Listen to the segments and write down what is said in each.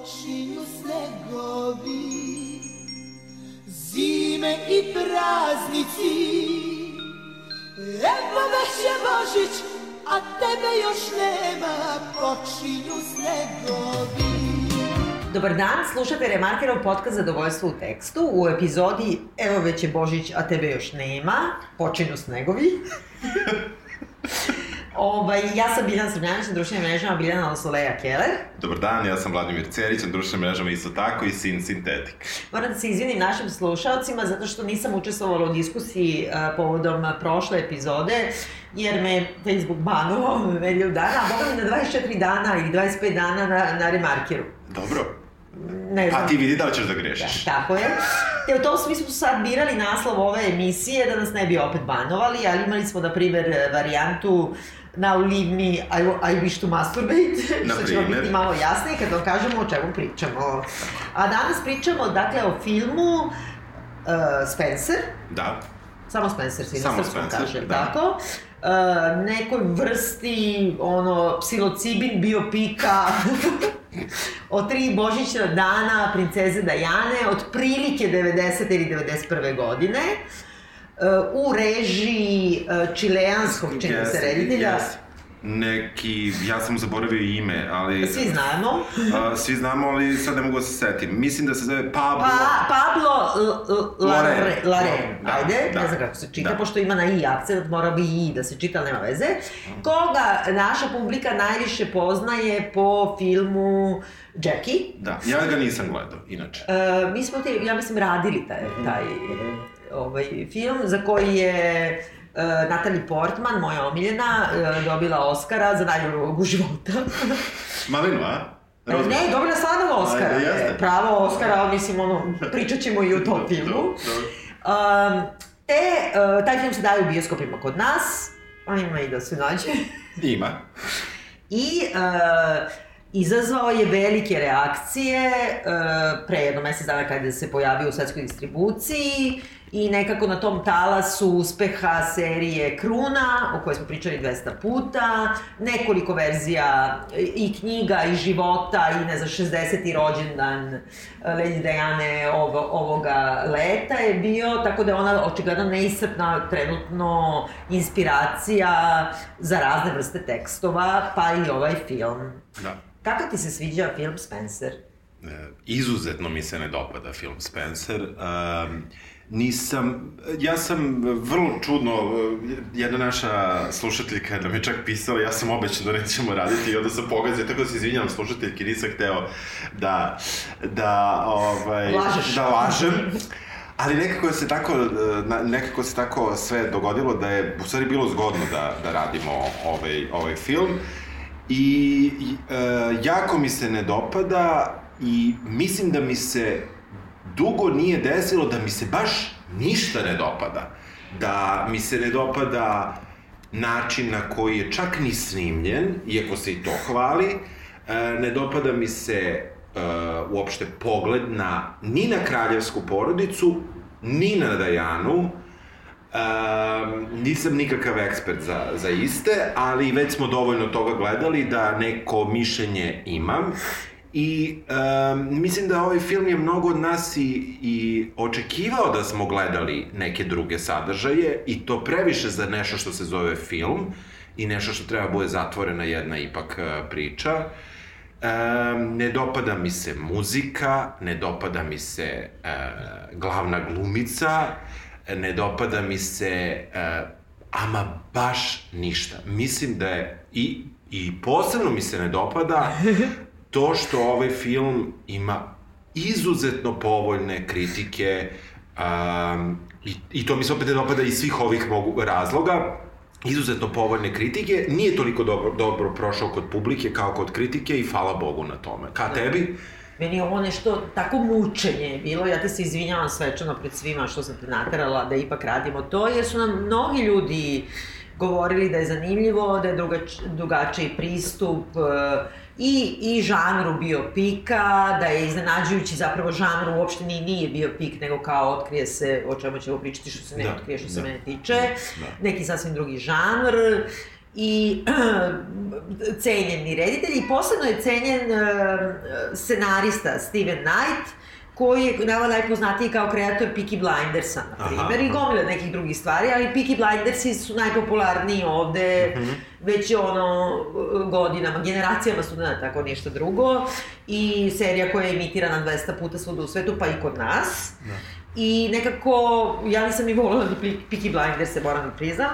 počinju snegovi Zime i praznici Evo već je Božić, a tebe još nema Počinju snegovi Dobar dan, slušate Remarkerov podcast Zadovoljstvo u tekstu. U epizodi Evo već je Božić, a tebe još nema, počinju snegovi. ovaj, ja sam Biljana Srbljanić na društvenim mrežama Biljana Osoleja Keller. Dobar dan, ja sam Vladimir Cerić, na društvenim mrežama isto tako i Sin Sintetik. Moram da se izvinim našim slušalcima zato što nisam učestvovala u diskusiji uh, povodom prošle epizode, jer me Facebook banovao nedelju dana, a boga mi na 24 dana ili 25 dana na, na Remarkeru. Dobro. Ne znam. Pa ti vidi da li ćeš da grešiš. Da, tako je. Te u tom smislu su sad birali naslov ove emisije da nas ne bi opet banovali, ali imali smo, na primer, varijantu Now leave me, I, I wish to masturbate, Na što će vam primer. biti malo jasnije kad vam kažemo o čemu pričamo. A danas pričamo, dakle, o filmu uh, Spencer, Da. samo Spencer se i na Samo srpskom Spencer, kaže, da. tako? Uh, nekoj vrsti, ono, psilocibin biopika o tri božićna dana princeze Dajane, od prilike 90. ili 91. godine, uh, u režiji uh, čileanskog, čini mi se, reditelja. jeste. Neki, ja sam zaboravio ime, ali... Svi znamo. A, svi znamo, ali sad ne mogu da se setim. Mislim da se zove Pablo... Pa, Pablo Lare, Lare. Da, ajde, da, ne znam kako se čita, da. pošto ima na i akcent, mora bi i da se čita, nema veze. Koga naša publika najviše poznaje po filmu Jackie. Da, ja ga nisam gledao, inače. E, mi smo te, ja mislim, radili taj, taj ovaj, film za koji je e, Natalie Portman, moja omiljena, e, dobila Oscara za najbolju ulogu života. Malinu, a? E, Ne, dobila stvarno Oscara. Ajde, jeste. e, Pravo Oscara, ali mislim, ono, pričat ćemo i o tom filmu. Um, te, uh, taj film se daje u bioskopima kod nas, a ima i da se nađe. Ima. I uh, izazvao je velike reakcije uh, pre jedno mesec dana kada se pojavio u svetskoj distribuciji i nekako na tom talasu uspeha serije Kruna, o kojoj smo pričali 200 puta, nekoliko verzija i knjiga i života i ne znam 60. rođendan eh, Lady Diane ovo, ovoga leta je bio, tako da je ona očigledno neiscrpna trenutno inspiracija za razne vrste tekstova, pa i ovaj film. Da. Kako ti se sviđa film Spencer? E, izuzetno mi se ne dopada film Spencer. Um, nisam, ja sam vrlo čudno, jedna naša slušateljka da me čak pisala, ja sam obećao da nećemo raditi i onda sam pogazio, tako da se izvinjam slušateljki, nisam hteo da, da, ovaj, Lažeš. da lažem. Ali nekako se tako, nekako se tako sve dogodilo da je u stvari bilo zgodno da, da radimo ovaj, ovaj film. I, e, jako mi se ne dopada i mislim da mi se dugo nije desilo da mi se baš ništa ne dopada. Da mi se ne dopada način na koji je čak ni snimljen, iako se i to hvali. E, ne dopada mi se e, uopšte pogled na, ni na kraljevsku porodicu, ni na Dajanu, Um, nisam nikakav ekspert za, za iste, ali već smo dovoljno toga gledali da neko mišljenje imam. I um, mislim da ovaj film je mnogo od nas i, i očekivao da smo gledali neke druge sadržaje i to previše za nešto što se zove film i nešto što treba bude zatvorena jedna ipak uh, priča. Um, ne dopada mi se muzika, ne dopada mi se uh, glavna glumica, ne dopada mi se uh, ama baš ništa. Mislim da je i, i posebno mi se ne dopada to što ovaj film ima izuzetno povoljne kritike um, i, i to mi se opet ne dopada iz svih ovih mogu, razloga izuzetno povoljne kritike, nije toliko dobro, dobro prošao kod publike kao kod kritike i hvala Bogu na tome. Ka tebi? Meni je ovo nešto, tako mučenje je bilo, ja ti se izvinjavam svečano pred svima što sam te naterala da ipak radimo to, jer su nam mnogi ljudi govorili da je zanimljivo, da je drugač, drugačiji pristup e, i, i žanru biopika, da je iznenađujući zapravo žanru uopšte ni, nije biopik, nego kao otkrije se, o čemu ćemo pričati što se ne Da, otkrije, što se da. mene tiče, Da. neki sasvim drugi žanr. I cenjeni reditelj i posebno je cenjen uh, scenarista Steven Knight, koji je nama najpoznatiji kao kreator Peaky Blindersa, na primjer, i gomila nekih drugih stvari, ali Peaky Blindersi su najpopularniji ovde, mm -hmm. već ono godinama, generacijama studenta, tako ništa drugo, i serija koja je emitirana 200 puta svuda u svetu, pa i kod nas. Da. I nekako, ja nisam ni volila da Peaky Blinders se moram da priznam,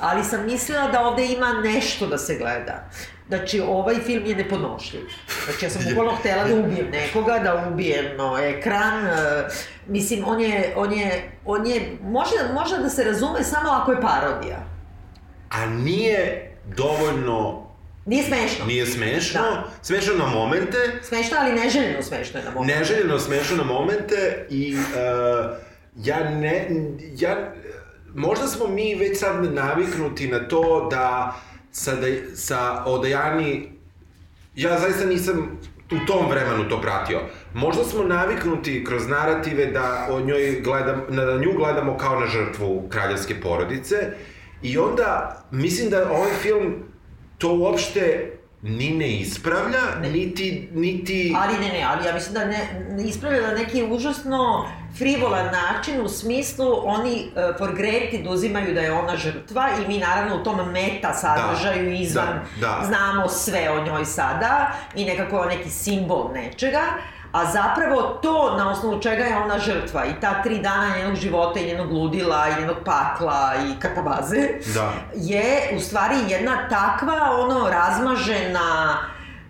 ali sam mislila da ovde ima nešto da se gleda. Znači, ovaj film je nepodnošljiv. Znači, ja sam bukvalno htela da ubijem nekoga, da ubijem no, ekran. Uh, mislim, on je, on je, on je, može, može da se razume samo ako je parodija. A nije dovoljno Nije smešno. Nije smešno. Da. Smešno na momente. Smešno, ali neželjeno smešno na momente. Neželjeno smešno na momente i uh, ja ne... Ja, možda smo mi već sad naviknuti na to da sa, da, sa Odajani, ja zaista nisam u tom vremenu to pratio. Možda smo naviknuti kroz narative da o njoj gledam, da nju gledamo kao na žrtvu kraljevske porodice i onda mislim da ovaj film to uopšte ni ne ispravlja, ne. niti, niti... Ali ne, ne, ali ja mislim da ne, ne ispravlja na neki užasno frivolan način, u smislu oni uh, for granted uzimaju da je ona žrtva i mi naravno u tom meta sadržaju da, izvan da, da. znamo sve o njoj sada i nekako neki simbol nečega, a zapravo to na osnovu čega je ona žrtva i ta tri dana njenog života i njenog ludila i njenog pakla i katabaze da. je u stvari jedna takva ono razmažena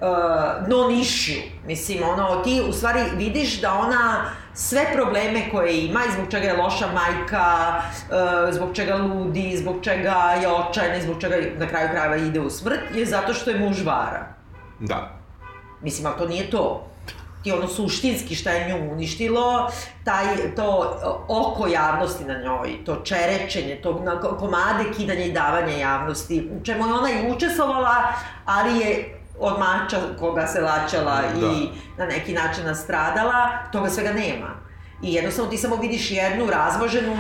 uh, non-issue. Mislim, ono, ti u stvari vidiš da ona sve probleme koje ima i zbog čega je loša majka, uh, zbog čega ludi, zbog čega je očajna i zbog čega na kraju krajeva ide u smrt, je zato što je muž vara. Da. Mislim, ali to nije to ti ono suštinski šta je nju uništilo, taj, to oko javnosti na njoj, to čerečenje, to na komade kidanja i davanja javnosti, u čemu je ona i učestvovala, ali je od mača koga se lačala da. i na neki način nastradala, toga svega nema. I jednostavno ti samo vidiš jednu razvoženu,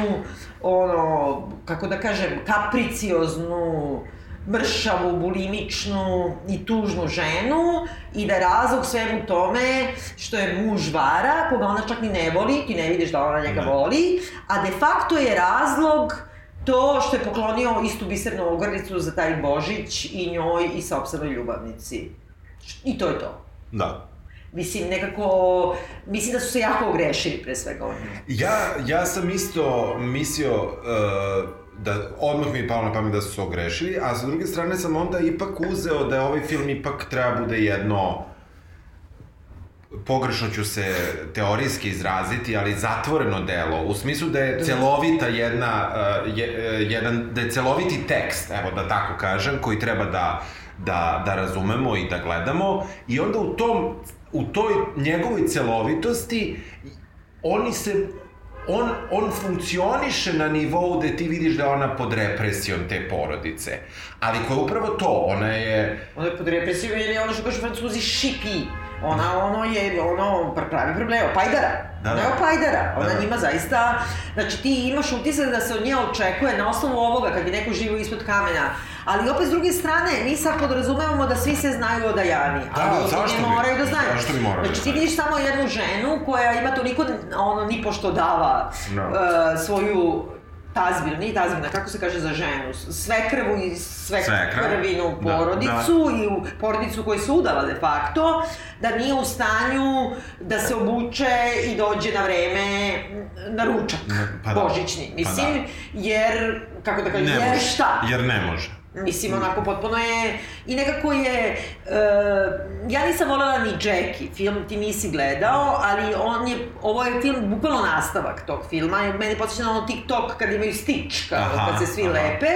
ono, kako da kažem, kapricioznu, mršavu, bulimičnu i tužnu ženu i da je razlog svemu tome što je muž vara, koga ona čak ni ne voli, ti ne vidiš da ona njega ne. voli, a de facto je razlog to što je poklonio istu bisernu ogrlicu za taj Božić i njoj i sopstvenoj ljubavnici. I to je to. Da. Mislim, nekako, mislim da su se jako ogrešili pre svega oni. Ja, ja sam isto mislio uh, da odmah mi je palo na pamet da su se ogrešili, a sa druge strane sam onda ipak uzeo da ovaj film ipak treba bude jedno pogrešno ću se teorijski izraziti, ali zatvoreno delo, u smislu da je celovita jedna, uh, je, uh, jedan, da je celoviti tekst, evo da tako kažem, koji treba da, da, da razumemo i da gledamo, i onda u tom, u toj njegovoj celovitosti oni se on, on funkcioniše na nivou gde ti vidiš da ona pod represijom te porodice. Ali ko je upravo to, ona je... Ona je pod represijom ili ono što kaže francuzi šipi. Ona ono je, ono pravi problem, opajdara. Da, da. Ne opajdara. Ona da, da. njima zaista, znači ti imaš utisak da se od nje očekuje na osnovu ovoga, kad je neko živo ispod kamena, Ali opet s druge strane, mi sad podrazumevamo da svi se znaju o Dajani. Da, ali zašto ne moraju da znaju. Zašto bi moraju Znači ti vidiš samo jednu ženu koja ima toliko, ono, ni pošto dava no. uh, svoju tazbinu, nije tazbina, kako se kaže za ženu, sve krvu i sve Svekra. krvinu da, porodicu da, da. i u porodicu koju se udala de facto, da nije u stanju da se obuče i dođe na vreme na ručak pa da. božićni. Mislim, pa da. jer, kako da kažem, jer šta? Jer ne može. Mislim, onako, potpuno je... I nekako je... Uh, ja nisam voljela ni Jackie, film ti nisi gledao, ali on je... Ovo je film, bukvalno nastavak tog filma. Mene podsjeća na ono TikTok kad imaju Stitch, kad, aha, kad se svi aha. lepe.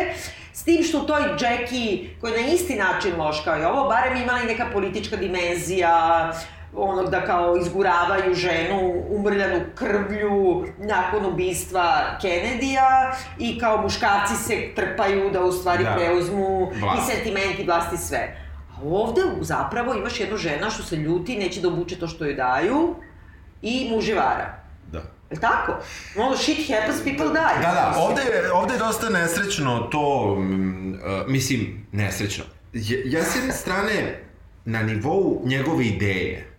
S tim što u toj Jackie, koja je na isti način loš kao i ovo, barem imala i neka politička dimenzija, ono da kao izguravaju ženu umrljanu krvlju nakon ubistva Kennedyja i kao muškarci se trpaju da u stvari da. preuzmu Vlast. i sentimenti vlasti sve. A ovde zapravo imaš jednu žena što se ljuti, neće da obuče to što joj daju i muž je vara. Da. Je tako? Ono, shit happens, people die. Da, da, ovde, je- ovde je dosta nesrećno to, mm, uh, mislim, nesrećno. Ja, ja s jedne strane, na nivou njegove ideje,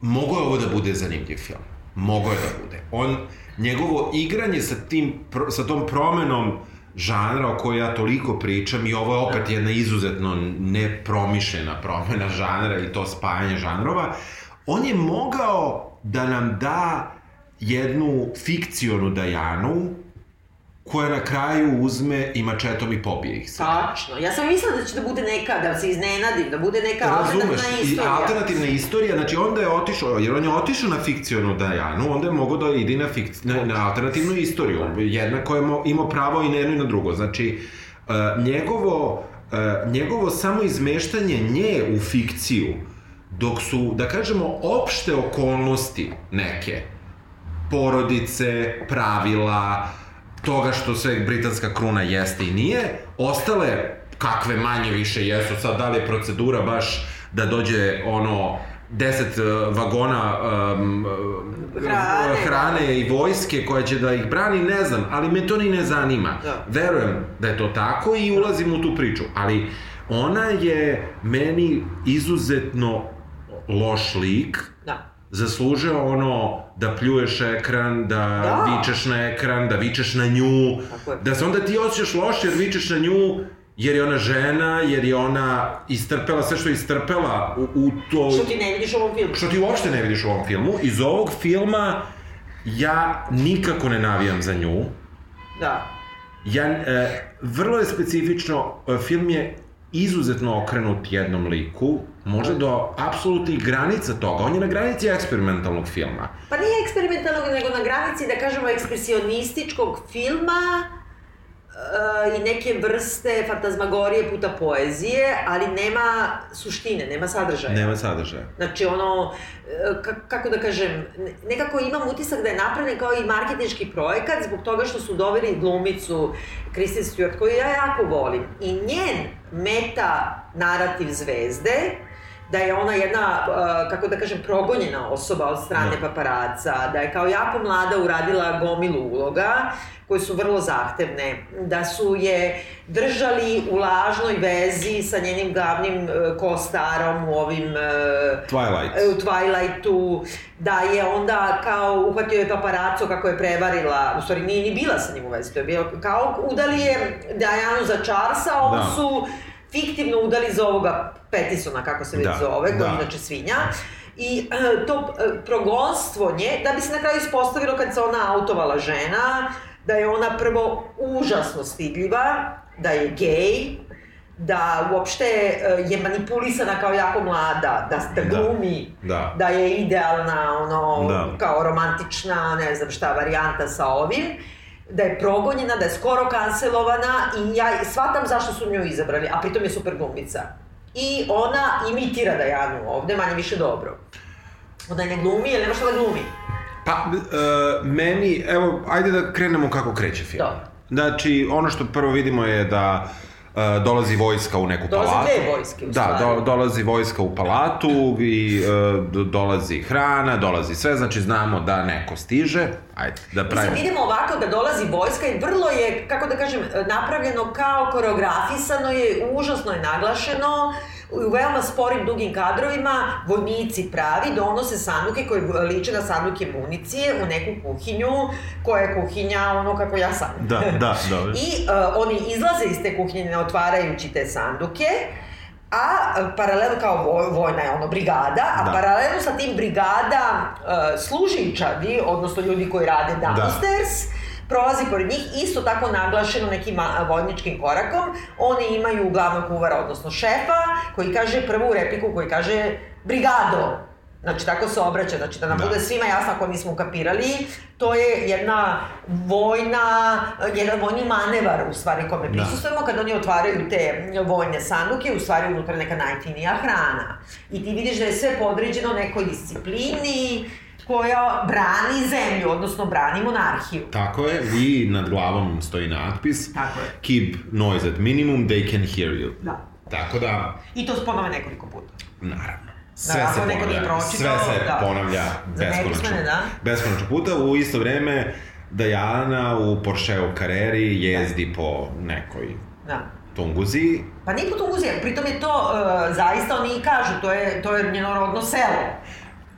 mogo je ovo da bude zanimljiv film. Mogo je da bude. On, njegovo igranje sa, tim, sa tom promenom žanra o kojoj ja toliko pričam i ovo je opet jedna izuzetno nepromišljena promena žanra i to spajanje žanrova, on je mogao da nam da jednu fikcionu Dajanu koja na kraju uzme i mačetom i pobije ih sve. Tačno. Ja sam mislila da će da bude neka, da se iznenadim, da bude neka Razumeš, alternativna i istorija. alternativna istorija, znači onda je otišao, jer on je otišao na fikcionu Dajanu, onda je mogao da ide i na, fikci, na, na alternativnu istoriju. Jednako je imao pravo i na jedno i na drugo. Znači, uh, njegovo, uh, njegovo samo izmeštanje nje u fikciju, dok su, da kažemo, opšte okolnosti neke, porodice, pravila, toga što sve britanska kruna jeste i nije, ostale kakve manje više jesu, sad da li je procedura baš da dođe ono 10 uh, vagona um, Hrane. hrane i vojske koja će da ih brani, ne znam, ali me to ni ne zanima. Da. Verujem da je to tako i ulazim u tu priču, ali ona je meni izuzetno loš lik. Zaslužio ono da pljuješ ekran, da, Da. vičeš na ekran, da vičeš na nju, da se onda ti osjećaš loše jer vičeš na nju, jer je ona žena, jer je ona istrpela sve što je istrpela u, u to... Što ti ne vidiš u ovom filmu. Što ti uopšte ne vidiš u ovom filmu. Iz ovog filma ja nikako ne navijam za nju. Da. Ja, e, vrlo je specifično, e, film je izuzetno okrenut jednom liku, možda do apsolutnih granica toga. On je na granici eksperimentalnog filma. Pa nije eksperimentalnog, nego na granici, da kažemo, ekspresionističkog filma e, i neke vrste fantazmagorije puta poezije, ali nema suštine, nema sadržaja. Nema sadržaja. Znači, ono, e, ka- kako da kažem, ne- nekako imam utisak da je napravljen kao i marketinški projekat zbog toga što su doveli glumicu Kristen Stewart, koju ja jako volim. I njen meta narativ zvezde, da je ona jedna, e, kako da kažem, progonjena osoba od strane Da. paparaca, da je kao jako mlada uradila gomilu uloga, koje su vrlo zahtevne, da su je držali u lažnoj vezi sa njenim glavnim e, kostarom u ovim e, Twilight. e, u Twilightu, da je onda kao uhvatio je paparaco kako je prevarila, u stvari nije ni bila sa njim u vezi, to je bilo kao udali je Dianu za Charlesa, ovo Da. su fiktivno udali za ovoga Petisona, kako se već Da, zove, koji je da. inače svinja. I e, to e, progonstvo nje, da bi se na kraju ispostavilo kad se ona autovala žena, da je ona prvo užasno stidljiva, da je gej, da uopšte e, je manipulisana kao jako mlada, da, da Da. glumi, Da. da je idealna, ono, Da. kao romantična, ne znam šta, varijanta sa ovim, da je progonjena, da je skoro kancelovana i ja shvatam zašto su nju izabrali, a pritom je super glumica. I ona imitira Dajanu ovde, manje više dobro. Ona ne glumi, jer nema šta da glumi. Pa, e, meni, evo, ajde da krenemo kako kreće film. Dobro. Znači, ono što prvo vidimo je da e, dolazi vojska u neku Dolaze palatu. dve vojske, u Da, do, dolazi vojska u palatu i e, do- dolazi hrana, dolazi sve, znači znamo da neko stiže. Ajde, da Mislim, pravimo. vidimo ovako da dolazi vojska i vrlo je, kako da kažem, napravljeno kao koreografisano je, užasno je naglašeno, u veoma sporim dugim kadrovima, vojnici pravi donose sanduke koje liče na sanduke municije u neku kuhinju, koja je kuhinja ono kako ja sam. Da, da, dobro. I uh, oni izlaze iz te kuhinje ne otvarajući te sanduke, a e, paralelno kao voj, vojna je ono brigada, a Da. paralelno sa tim brigada uh, služičadi, odnosno ljudi koji rade downstairs, prolazi pored njih, isto tako naglašeno nekim vojničkim korakom. Oni imaju glavnog kuvara, odnosno šefa, koji kaže prvu repliku, koji kaže brigado. Znači, tako se obraća, znači da nam Da. bude svima jasno ako nismo ukapirali, to je jedna vojna, jedan vojni manevar u stvari kome prisustujemo kad oni otvaraju te vojne sanduke, u stvari unutra neka najfinija hrana. I ti vidiš da je sve podređeno nekoj disciplini koja brani zemlju, odnosno brani monarhiju. Tako je, i nad glavom stoji natpis Tako je. Keep noise at minimum, they can hear you. Da. Tako da, I to ponove nekoliko puta. naravno. Sve Da, se ponavlja, sve pročitao, se da. ponavlja beskonačno. Da. Beskonačno puta, u isto vreme Diana u Porscheu kareri jezdi po nekoj Da. tunguzi. Pa nije po Tunguzija, pritom je to, uh, zaista oni i kažu, to je, to je njeno rodno selo.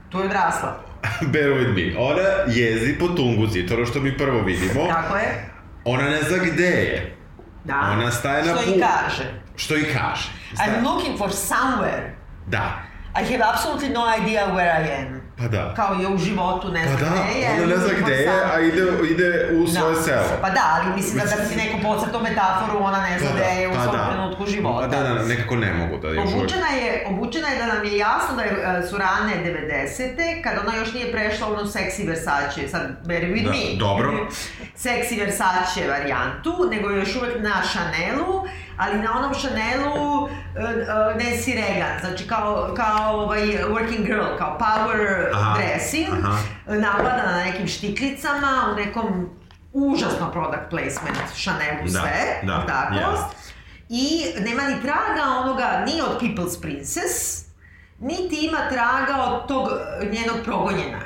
Tu je odrasla. Bear with me. Ona jezdi po tunguzi, to je što mi prvo vidimo. Tako je? Ona ne zna gde je. Da. Ona staje na Što put. i kaže. Što i kaže. I'm looking for somewhere. Da. I have absolutely no idea where I am. Pa da. Kao i u životu ne Pa znam da, gde je. ona ne zna gde je, a ide, ide u svoje Da. selo. Pa da, ali mislim da kad ti neko podcrto metaforu, ona ne zna Pa gde da, je u pa svom da. trenutku života. Da, da, da, nekako ne mogu da još uvijek. Obučena je, obučena je da nam je jasno da je, e, su rane 90. kad ona još nije prešla u onu sexy Versace, sad bear with Da, me. dobro. Sexy Versace varijantu, nego je još uvek na Chanelu, ali na onom Chanelu uh, uh, Nancy Reagan, znači kao, kao ovaj working girl, kao power Aha, dressing, aha. napadana na nekim štiklicama, u nekom užasno product placement Chanelu Da, sve, da, tako? jest. I nema ni traga onoga, ni od People's Princess, niti ima traga od tog e, njenog progonjenja.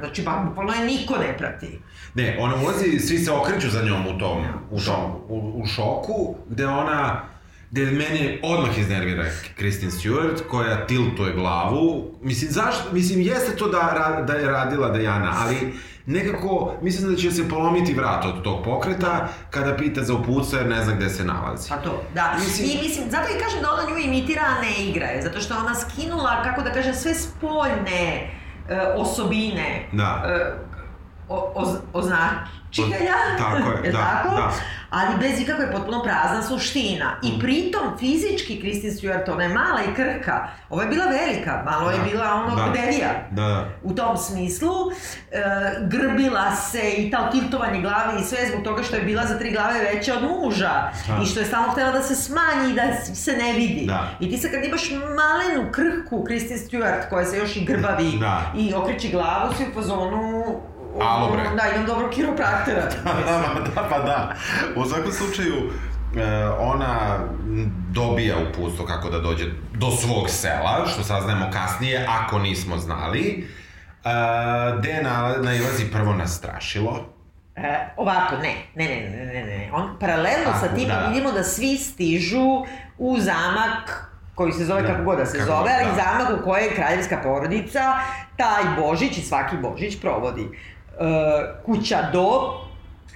Znači, ba, bukvalno je niko ne prati. Ne, ona ulazi, svi se okreću za njom u tom, u tom, u, u šoku, gde ona, gde mene odmah iznervira Kristen Stewart, koja tiltuje glavu. Mislim, zašto, mislim, jeste to da, da je radila Diana, ali nekako, mislim da će se polomiti vrat od tog pokreta kada pita za uputstvo jer ne zna gde se nalazi. Pa to, da. Mislim- I mislim, zato i kažem da ona nju imitira, a ne igra je, zato što ona skinula, kako da kažem, sve spoljne e, osobine. Da. E, o, oz, označitelja, tako je, da, tako? da. Ali bez ikakve potpuno prazna suština. Mm. I pritom fizički Kristen Stewart, ona je mala i krhka. Ova je bila velika, malo je Da, bila ono da. devija. Da, da. u tom smislu, e, grbila se i ta tiltovanje glave i sve zbog toga što je bila za tri glave veća od muža Da. i što je stalno htjela da se smanji i da se ne vidi. Da. I ti sad kad imaš malenu krhku Kristen Stewart koja se još i grbavi Da. i okreći glavu si u fazonu Alo, bre. Da, imam dobro kiropraktora. da, da, pa da. U svakom slučaju, e, ona dobija uputstvo kako da dođe do svog sela, što saznajemo kasnije, ako nismo znali. E, gde na, nailazi prvo na strašilo. E, ovako, ne, ne, ne, ne, ne, ne. On, paralelno sa tim da, da. vidimo da svi stižu u zamak koji se zove Da, kako god da se kako zove, ali da. zamak u kojoj kraljevska porodica taj Božić i svaki Božić provodi. E, kuća do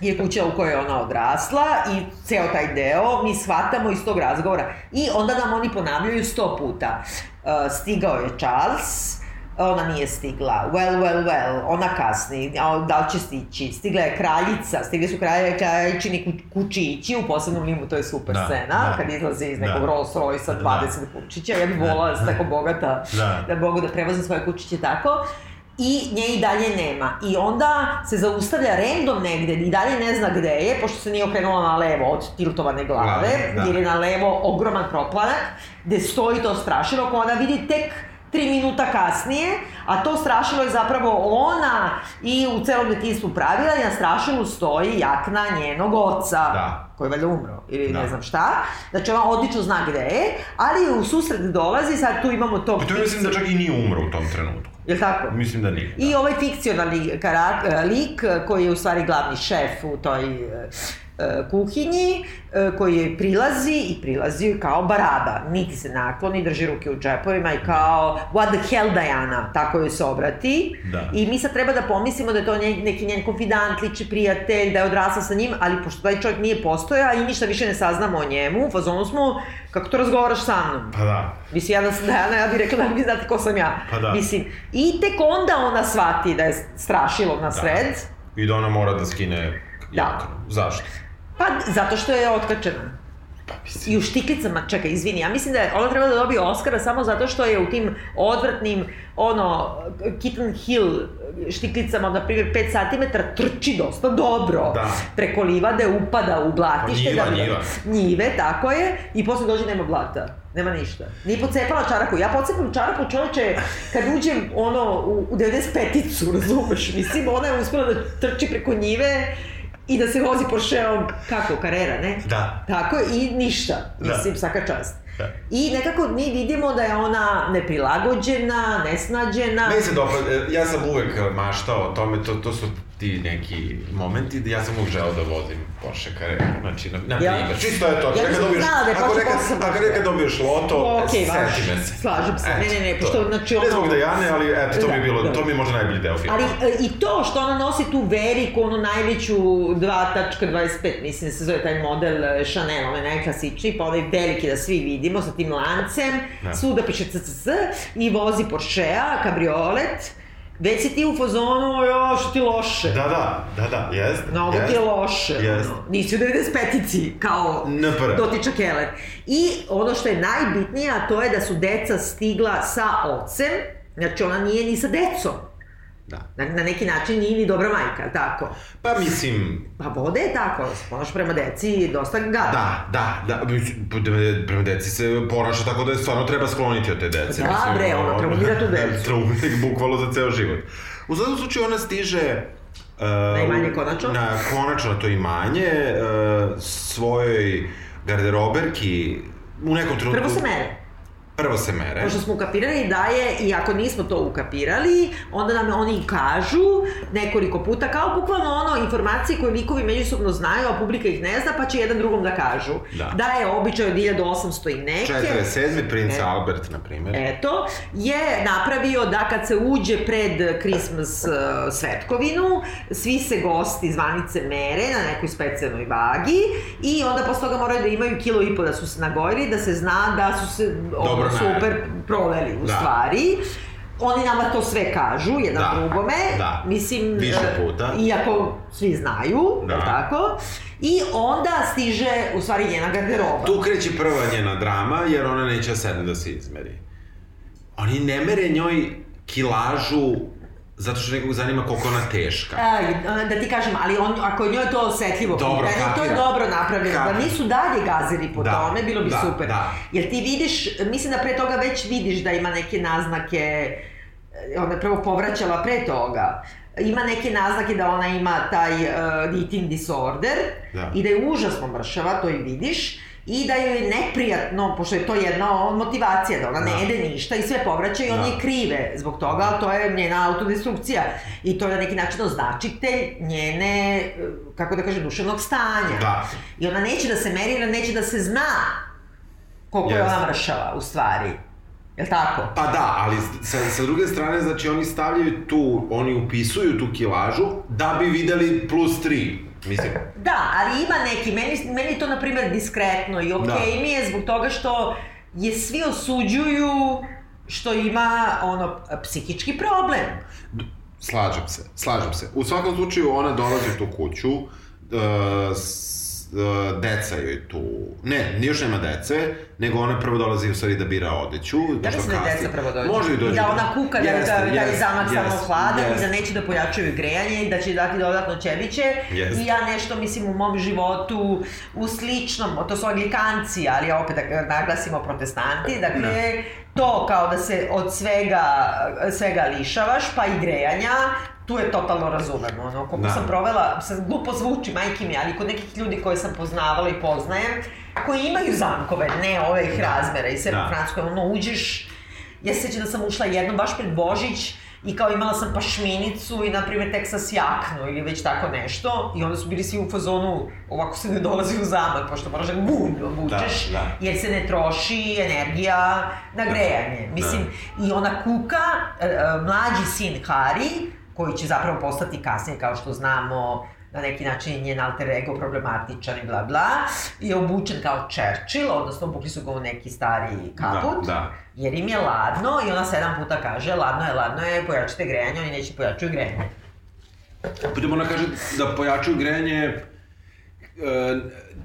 je kuća u kojoj je ona odrasla i ceo taj deo mi shvatamo iz tog razgovora. I onda nam oni ponavljaju sto puta. E, stigao je Charles, ona nije stigla, well, well, well, ona kasni, a da li će stići, stigla je kraljica, stigli su kralje, kraljičini ku- kučići u posebnom limu, to je super Da, scena, da. kad izlazi iz Da. nekog Rolls Royce-a 20 kučića, ja bih volala da sam tako bogata, Da. da mogu da prevozim svoje kučiće tako, i nje i dalje nema. I onda se zaustavlja random negde i dalje ne zna gde je, pošto se nije okrenula na levo od tiltovane glave, Glave, da. jer je na levo ogroman proplanak, gde stoji to strašilo, koje ona vidi tek tri minuta kasnije, a to strašilo je zapravo ona i u celom detinstvu pravila i na strašilu stoji jakna njenog oca, Da. koji je valjda umro ili Da. ne znam šta. Znači ona odlično zna gde je, ali u susret dolazi, sad tu imamo tog... I to mislim da čak i nije umro u tom trenutku. Jel tako? Mislim da nije. I ovaj fikcionalni karak, lik koji je u stvari glavni šef u toj kuhinji, e, koji je prilazi i prilazi kao baraba. Niti se nakloni, drži ruke u džepovima i kao what the hell Diana, tako joj se obrati. Da. I mi sad treba da pomislimo da je to neki njen konfidant, liči prijatelj, da je odrasla sa njim, ali pošto taj čovjek nije postoja i ništa više ne saznamo o njemu, u fazonu smo, kako to razgovaraš sa mnom? Pa da. Mislim, ja da sam Dejana, ja bih rekla da vi znate ko sam ja. Pa da. Mislim, i tek onda ona shvati da je strašilo na sred. I da ona mora da skine Da. jaknu. Zašto? Pa, zato što je otkačena. Pa mislim. I u štiklicama, čekaj, izvini, ja mislim da je, ona treba da dobije Oscara samo zato što je u tim odvratnim, ono, Kitten Hill štiklicama, na primjer, 5 cm, trči dosta dobro. Da. Preko livade upada u blatište. Pa njiva, da, njiva. Njive, tako je, i posle dođe nema blata. Nema ništa. Nije pocepala čarapu. Ja pocepam čarapu, čoveče, kad uđem, ono, u, u 95-icu, razumeš? Mislim, ona je uspela da trči preko njive i da se vozi Porscheom, kako, karera, ne? Da. Tako i ništa. Da. Mislim, svaka čast. I nekako mi vidimo da je ona neprilagođena, nesnađena. Meni se dopada, e, ja sam uvek maštao o tome, to, to su ti neki momenti, da ja sam uvek želeo da vozim Porsche Carrera, znači, na, na Ja? primjer, čisto je to, Ja nisam dobiješ, znala da je ako Porsche nekad, posebno. ako nekad dobiješ loto, važi. seti me se. Slažem se. Ne, ne, ne, to. pošto, znači, Ne ono- zbog da ja ne, ali eto, to mi je Da, bilo, da. to mi je možda najbolji deo filma. Ali e, i to što ona nosi tu veriku, onu najveću 2.25, mislim da se zove taj model e, Chanel, onaj najklasičniji, pa onaj veliki da svi vidimo sa tim lancem, Da. svuda piše CCC i vozi Porschea, kabriolet, već si ti u fazonu, jo, što ti loše. Da, da, da, da, jest. Mnogo ti je loše. Jest. ono. Nisi u 95-ici, kao NPR. Dotiča Keller. I ono što je najbitnije, a to je da su deca stigla sa ocem, znači ona nije ni sa decom. Da. Na, na neki način nije ni dobra majka, tako? Pa mislim, Pa vode je tako, se ponaša prema deci dosta gada. Da, da, da, prema- deci se ponaša tako da je stvarno treba skloniti od te dece. Da, mislim, bre, ono, traumira tu decu. Traumatik, bukvalo za ceo život. U svakom slučaju ona stiže... Uh, Na imanje konačno? Na konačno na to imanje, uh, svojoj garderoberki, u nekom trenutku... Prvo se mere. Prvo se mere. Pošto smo ukapirali da je, i ako nismo to ukapirali, onda nam oni kažu nekoliko puta, kao bukvalno ono, informacije koje likovi međusobno znaju, a publika ih ne zna, pa će jedan drugom da kažu. Da. Da je običaj od 1800 i neke. 47. princ E. Albert, na primjer. Eto, je napravio da kad se uđe pred Christmas uh, svetkovinu, svi se gosti zvanice mere na nekoj specijalnoj vagi i onda posle toga moraju da imaju kilo i po da su se nagojili, da se zna da su se ono, Dobro super proveli u Da. stvari. Oni nama to sve kažu, jedan Da, drugome. da. Mislim, Više e, puta. Iako svi znaju, Da. tako? I onda stiže, u stvari, njena garderoba. Tu kreće prva njena drama, jer ona neće sedne da se izmeri. Oni ne mere njoj kilažu zato što nekog zanima koliko ona teška. A, da ti kažem, ali on, ako je njoj to osetljivo Dobro, pitanje, to je dobro napravljeno. Da Kapiram. nisu dalje gazili po Da, tome, bilo bi da, super. da. Jer ti vidiš, mislim da pre toga već vidiš da ima neke naznake, e, ona je prvo povraćala pre toga, ima neke naznake da ona ima taj uh, eating disorder Da. i da je užasno mršava, to i vidiš, i da joj je neprijatno, pošto je to jedna motivacija, da ona ne Da. jede ništa i sve povraća i on Da. je krive zbog toga, ali to je njena autodestrukcija. I to je na neki način označitelj njene, kako da kažem, duševnog stanja. Da. I ona neće da se meri, jer neće da se zna koliko je Jeste. ona mršava, u stvari. Jel tako? Pa da, ali sa, sa druge strane, znači oni stavljaju tu, oni upisuju tu kilažu da bi videli plus 3. Mislim, Da, ali ima neki, meni, meni to, na primjer, diskretno i okej Da. mi je zbog toga što je svi osuđuju što ima, ono, psihički problem. slažem se, slažem se. U svakom slučaju ona dolazi u tu kuću, uh, deca joj tu, ne, još nema dece, nego ona prvo dolazi u stvari da bira odeću. Ja nešto mislim da deca prvo dođu. Može i dođe. I da ona kuka da, Jeste, da, da je jeste, zamak samo jeste, hladan i da neće da pojačaju grejanje i da će dati dodatno ćebiće. Jeste. I ja nešto, mislim, u mom životu, u sličnom, to su anglikanci, ali opet da naglasimo protestanti, dakle, to kao da se od svega, svega lišavaš, pa i grejanja, tu je totalno razumemo, ono, koliko Da. sam provela, sad glupo zvuči, majke mi, ali kod nekih ljudi koje sam poznavala i poznajem, koji imaju zamkove, ne ove ih razmera i sve Da. po Francuskoj, ono, uđeš, ja se sjećam da sam ušla jednom baš pred Božić i kao imala sam pašminicu i, na primjer, Texas jaknu ili već tako nešto i onda su bili svi u fazonu, ovako se ne dolazi u zamak, pošto moraš da gulj obučeš, Da, da. jer se ne troši energija na grejanje. Mislim, i ona kuka, e, e, mlađi sin Harry, koji će zapravo postati kasnije, kao što znamo, na neki način je njen alter ego problematičan i bla bla, je obučen kao Churchill, odnosno obukli su ga u neki stari kaput, Da, da. jer im je ladno i ona sedam puta kaže ladno je, ladno je, pojačite grejanje, oni neće pojačuju grejanje. Pritom ona kaže da pojačaju grejanje, e,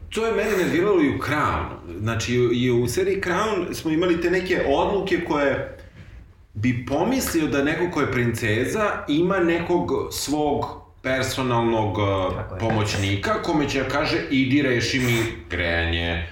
to je mene nerviralo i u Crown. Znači, i u seriji Crown smo imali te neke odluke koje bi pomislio da neko ko je princeza ima nekog svog personalnog e, pomoćnika kome će da kaže idi reši mi grejanje.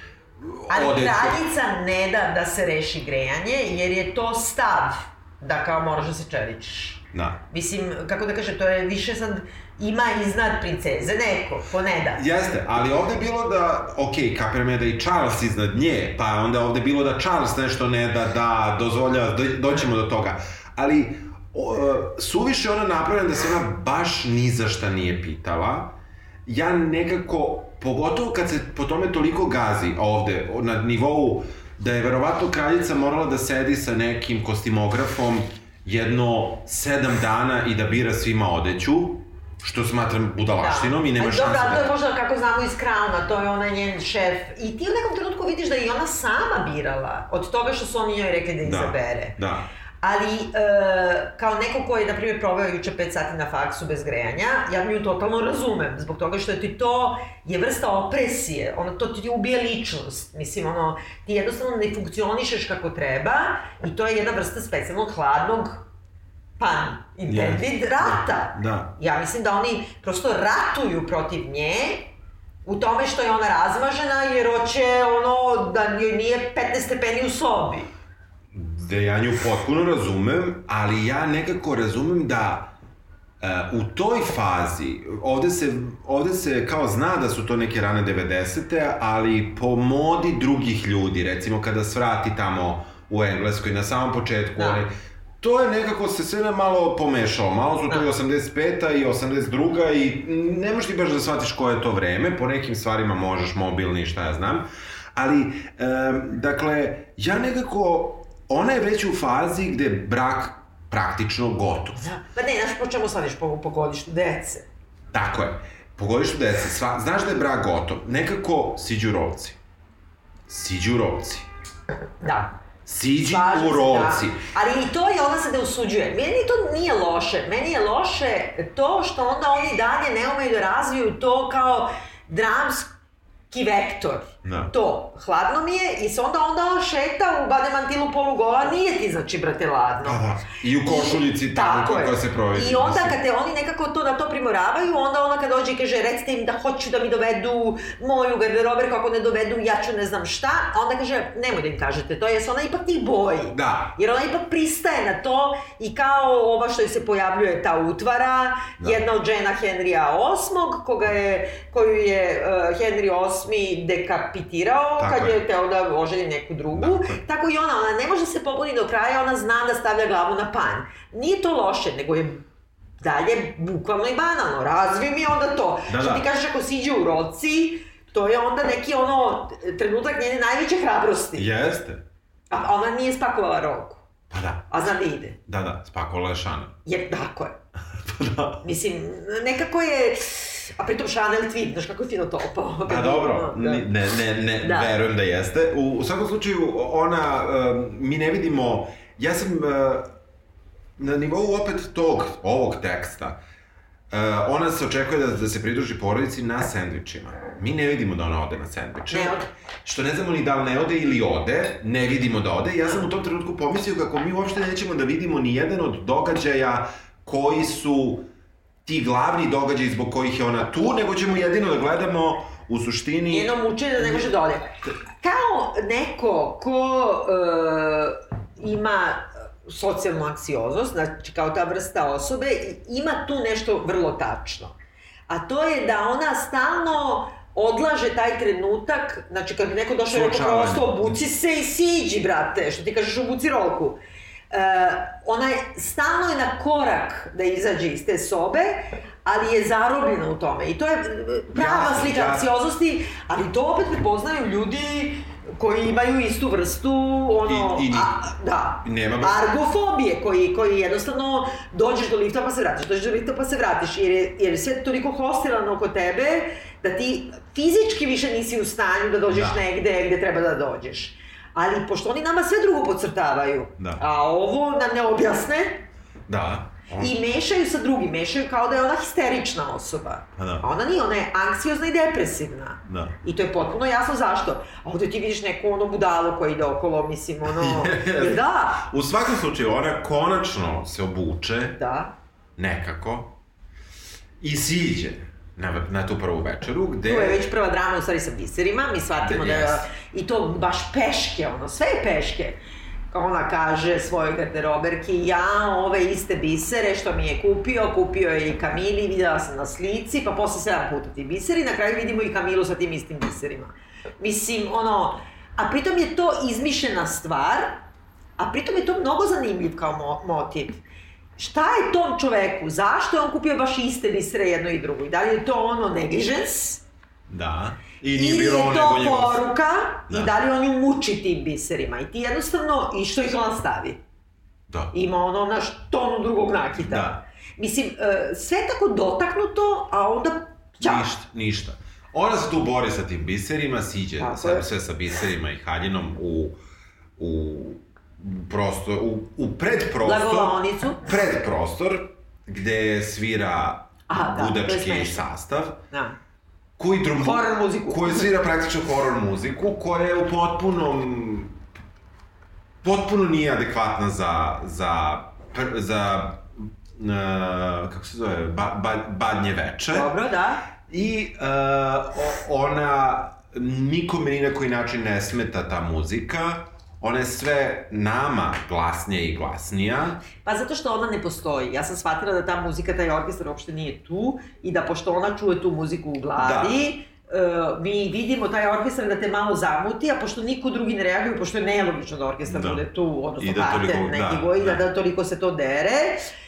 Ali odeću." kraljica ne da da se reši grejanje, jer je to stav da kao moraš da se čeličiš. Da. Mislim, kako da kažem, to je više sad ima iznad princeze neko, ko ne da. Jeste, ali ovde je bilo da, ok, kapiram je da i Charles iznad nje, pa onda ovde je bilo da Charles nešto ne da, da, dozvolja, do, doćemo do toga. Ali, o, suviše ona napravljena da se ona baš ni za šta nije pitala. Ja nekako, pogotovo kad se po tome toliko gazi ovde, na nivou da je verovatno kraljica morala da sedi sa nekim kostimografom jedno sedam dana i da bira svima odeću, što smatram budalaštinom da. i nema Ali šanse dobro, da... to je možda kako znamo iz Crowna, to je onaj njen šef. I ti u nekom trenutku vidiš da je i ona sama birala, od toga što su oni njoj rekli da izabere. Da. Ali, e, kao neko ko je, na primjer, proveo juče 5 sati na faksu bez grejanja, ja nju totalno razumem, zbog toga što je ti to je vrsta opresije, ono, to ti ubije ličnost, mislim, ono, ti jednostavno ne funkcionišeš kako treba i to je jedna vrsta specijalnog hladnog pan intended yes. rata. Da. Ja mislim da oni prosto ratuju protiv nje, u tome što je ona razmažena, jer hoće ono da joj nije 15 stepeni u sobi da ja nju potpuno razumem, ali ja nekako razumem da uh, u toj fazi, ovde se, ovde se kao zna da su to neke rane 90. ali po modi drugih ljudi, recimo kada svrati tamo u Engleskoj na samom početku, da. one, to je nekako se sve malo pomešao. Malo su to da. i 85. i 82. i ne možeš ti baš da shvatiš koje je to vreme, po nekim stvarima možeš mobilni, šta ja znam. Ali, um, dakle, ja nekako ona je već u fazi gde je brak praktično gotov. Da. Pa ne, znaš po čemu sadiš po, po godištu dece? Tako je. Po godištu dece. Sva, znaš da je brak gotov. Nekako siđu rovci. Siđu rovci. Da. Siđi u rovci. Da. Ali i to je ona se da usuđuje. Meni to nije loše. Meni je loše to što onda oni dalje ne umeju da razviju to kao dramski vektor Da. To, hladno mi je i se onda onda on šeta u bademantilu polugola, nije ti znači, brate, ladno. Da, da. I u košuljici tamo koja se provedi. I onda kad te oni nekako to na to primoravaju, onda ona kad dođe i kaže recite im da hoću da mi dovedu moju garderober, kako ne dovedu, ja ću ne znam šta, a onda kaže nemoj da im kažete to, jer se ona ipak tih boji. Da. Jer ona ipak pristaje na to i kao ova što se pojavljuje ta utvara, da. jedna od žena Henrija VIII, koga je, koju je uh, Henry VIII dekap kapitirao Tako kad je, je teo da oženi neku drugu. Tako, Tako i ona, ona ne može se pobuni do kraja, ona zna da stavlja glavu na pan. Nije to loše, nego je dalje bukvalno i banalno. Razvi mi onda to. Da, Što da. ti kažeš ako siđe u roci, to je onda neki ono trenutak njene najveće hrabrosti. Jeste. A ona nije spakovala roku. Pa da. A zna da ide. Da, da, spakovala je šana. Je, tako je. pa da. Mislim, nekako je A pritom Chanel tweet, znaš kako je fino to opao. Pa dobro, da. ne, ne, ne, da. verujem da jeste. U, u svakom slučaju, ona, uh, mi ne vidimo, ja sam uh, na nivou opet tog, ovog teksta, Uh, ona se očekuje da, da se pridruži porodici na sendvičima. Mi ne vidimo da ona ode na sendviče. Ne ode. Što ne znamo ni da li ne ode ili ode, ne vidimo da ode. Ja sam u tom trenutku pomislio kako mi uopšte nećemo da vidimo ni jedan od događaja koji su ti glavni događaji zbog kojih je ona tu, nego ćemo jedino da gledamo u suštini... Njeno mučenje da ne može da ode. Kao neko ko uh, ima socijalnu anksioznost, znači kao ta vrsta osobe, ima tu nešto vrlo tačno. A to je da ona stalno odlaže taj trenutak, znači kad neko došao i rekao prosto obuci se i siđi, brate, što ti kažeš obuci rolku. Uh, ona je stalno je na korak da izađe iz te sobe, ali je zarobljena u tome. I to je prava jasne, slika jasne. anksioznosti, ali to opet prepoznaju ljudi koji imaju istu vrstu ono I, i, a, da nema argofobije koji koji jednostavno dođeš do lifta pa se vratiš dođeš do lifta pa se vratiš jer je, jer je sve toliko hostilano oko tebe da ti fizički više nisi u stanju da dođeš da. negde gde treba da dođeš ali pošto oni nama sve drugo podcrtavaju, da. a ovo nam ne objasne, da. On... I mešaju sa drugim, mešaju kao da je ona histerična osoba. A, da. a ona nije, ona je anksiozna i depresivna. Da. I to je potpuno jasno zašto. A ovde ti vidiš neku ono budalu koja ide okolo, mislim, ono... yes. da. U svakom slučaju, ona konačno se obuče. Da. Nekako. I siđe na, na tu prvu večeru, gde... Tu je već prva drama, u stvari sa biserima, mi shvatimo da, da je... I to baš peške, ono, sve je peške. ona kaže svojoj garderoberki, ja ove iste bisere što mi je kupio, kupio je i Kamili, videla sam na slici, pa posle sedam puta ti biseri, na kraju vidimo i Kamilu sa tim istim biserima. Mislim, ono, a pritom je to izmišljena stvar, a pritom je to mnogo zanimljiv kao mo motiv. Šta je tom čoveku? Zašto je on kupio baš iste bisere jedno i drugo? I da li je to ono negligence? Da. I nije je bilo to nego njegov... poruka Da. i da li on ju muči tim biserima. I ti jednostavno, i što ih ona stavi? Da. Ima ono na tonu drugog nakita. Da. Mislim, e, sve tako dotaknuto, a onda ćao. Ništa, ništa. Ona se tu bori sa tim biserima, siđe sa, sve sa biserima i haljinom u, u prostor, u, u predprostor. Blagovaonicu. Predprostor, gde svira Aha, da, budački smešno. sastav. Da. Koji drum... Horor muziku. Koji svira praktično horor muziku, koja je u potpunom... Potpuno nije adekvatna za... za, za uh, kako se zove, ba, ba, badnje veče. Dobro, da. I uh, ona nikome ni na koji način ne smeta ta muzika. Ona je sve nama glasnija i glasnija. Pa zato što ona ne postoji. Ja sam shvatila da ta muzika, taj orkestar uopšte nije tu i da pošto ona čuje tu muziku u glavi, Uh, mi vidimo taj orkestar da te malo zamuti, a pošto niko drugi ne reaguje, pošto je nelogično da orkestar Da. bude tu, odnosno I da parter toliko- neki da, da, da. da toliko se to dere,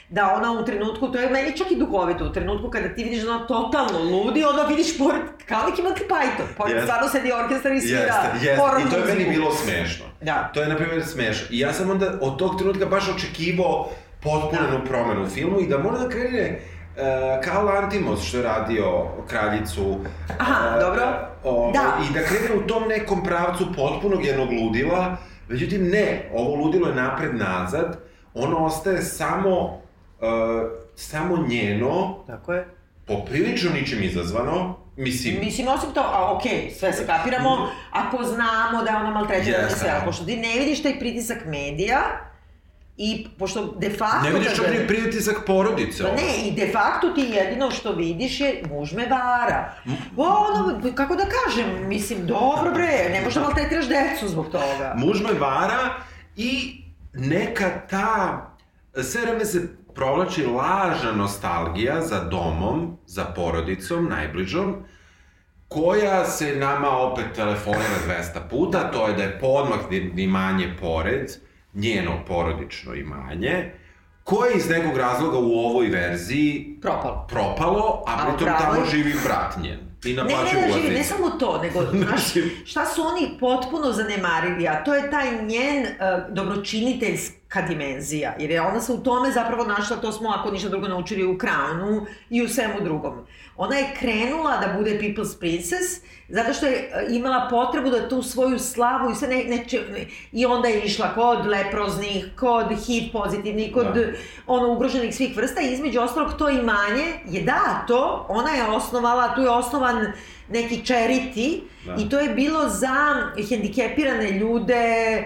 da ona u trenutku, to je meni čak i duhovito, u trenutku kada ti vidiš da ona totalno ludi, onda vidiš pored, kao neki Monty Python, pored Jeste. stvarno sedi orkestar i svira Jeste, jeste. horror I to je meni bilo smešno. Da. To je, na primjer, smešno. I ja sam onda od tog trenutka baš očekivao potpuno promenu u filmu i da mora da krene uh, kao Lantimos što je radio kraljicu. Aha, e, dobro. ovaj, Da. I da krene u tom nekom pravcu potpunog jednog ludila. Međutim, ne, ovo ludilo je napred-nazad. Ono ostaje samo, uh, samo njeno, Tako je. poprilično ničim izazvano. Mislim, Mislim, osim to, a okej, sve se kapiramo, ako znamo da je ona maltretirana i Jeste. sve, ali pošto ti ne vidiš taj pritisak medija, i pošto de facto... ne vidiš čak ni pritisak porodice. Pa ne, i de facto ti jedino što vidiš je muž me vara. O, ono, kako da kažem, mislim, dobro bre, ne možeš da maltretiraš decu zbog toga. Muž me vara i neka ta, sve vreme se provlači lažna nostalgija za domom, za porodicom, najbližom, koja se nama opet telefonira 200 puta, to je da je podmak imanje pored, njeno porodično imanje, koje iz nekog razloga u ovoj verziji Propalo. propalo, a A pritom upravo tamo živi brat njen. I Ne, ne, ne, živi, ne samo to, nego, znaš, Znači- šta su oni potpuno zanemarili, a to je taj njen uh, dobročiniteljska dimenzija, jer je ona se u tome zapravo našla, to smo ako ništa drugo naučili u Crownu i u svemu drugom. Ona je krenula da bude People's Princess, zato što je e, imala potrebu da tu svoju slavu i sve ne, neče, ne, i onda je išla kod leproznih, kod HIV pozitivnih, kod Da. ono ugroženih svih vrsta i između ostalog to imanje je dato, ona je osnovala, tu je osnovan neki charity Da. i to je bilo za hendikepirane ljude,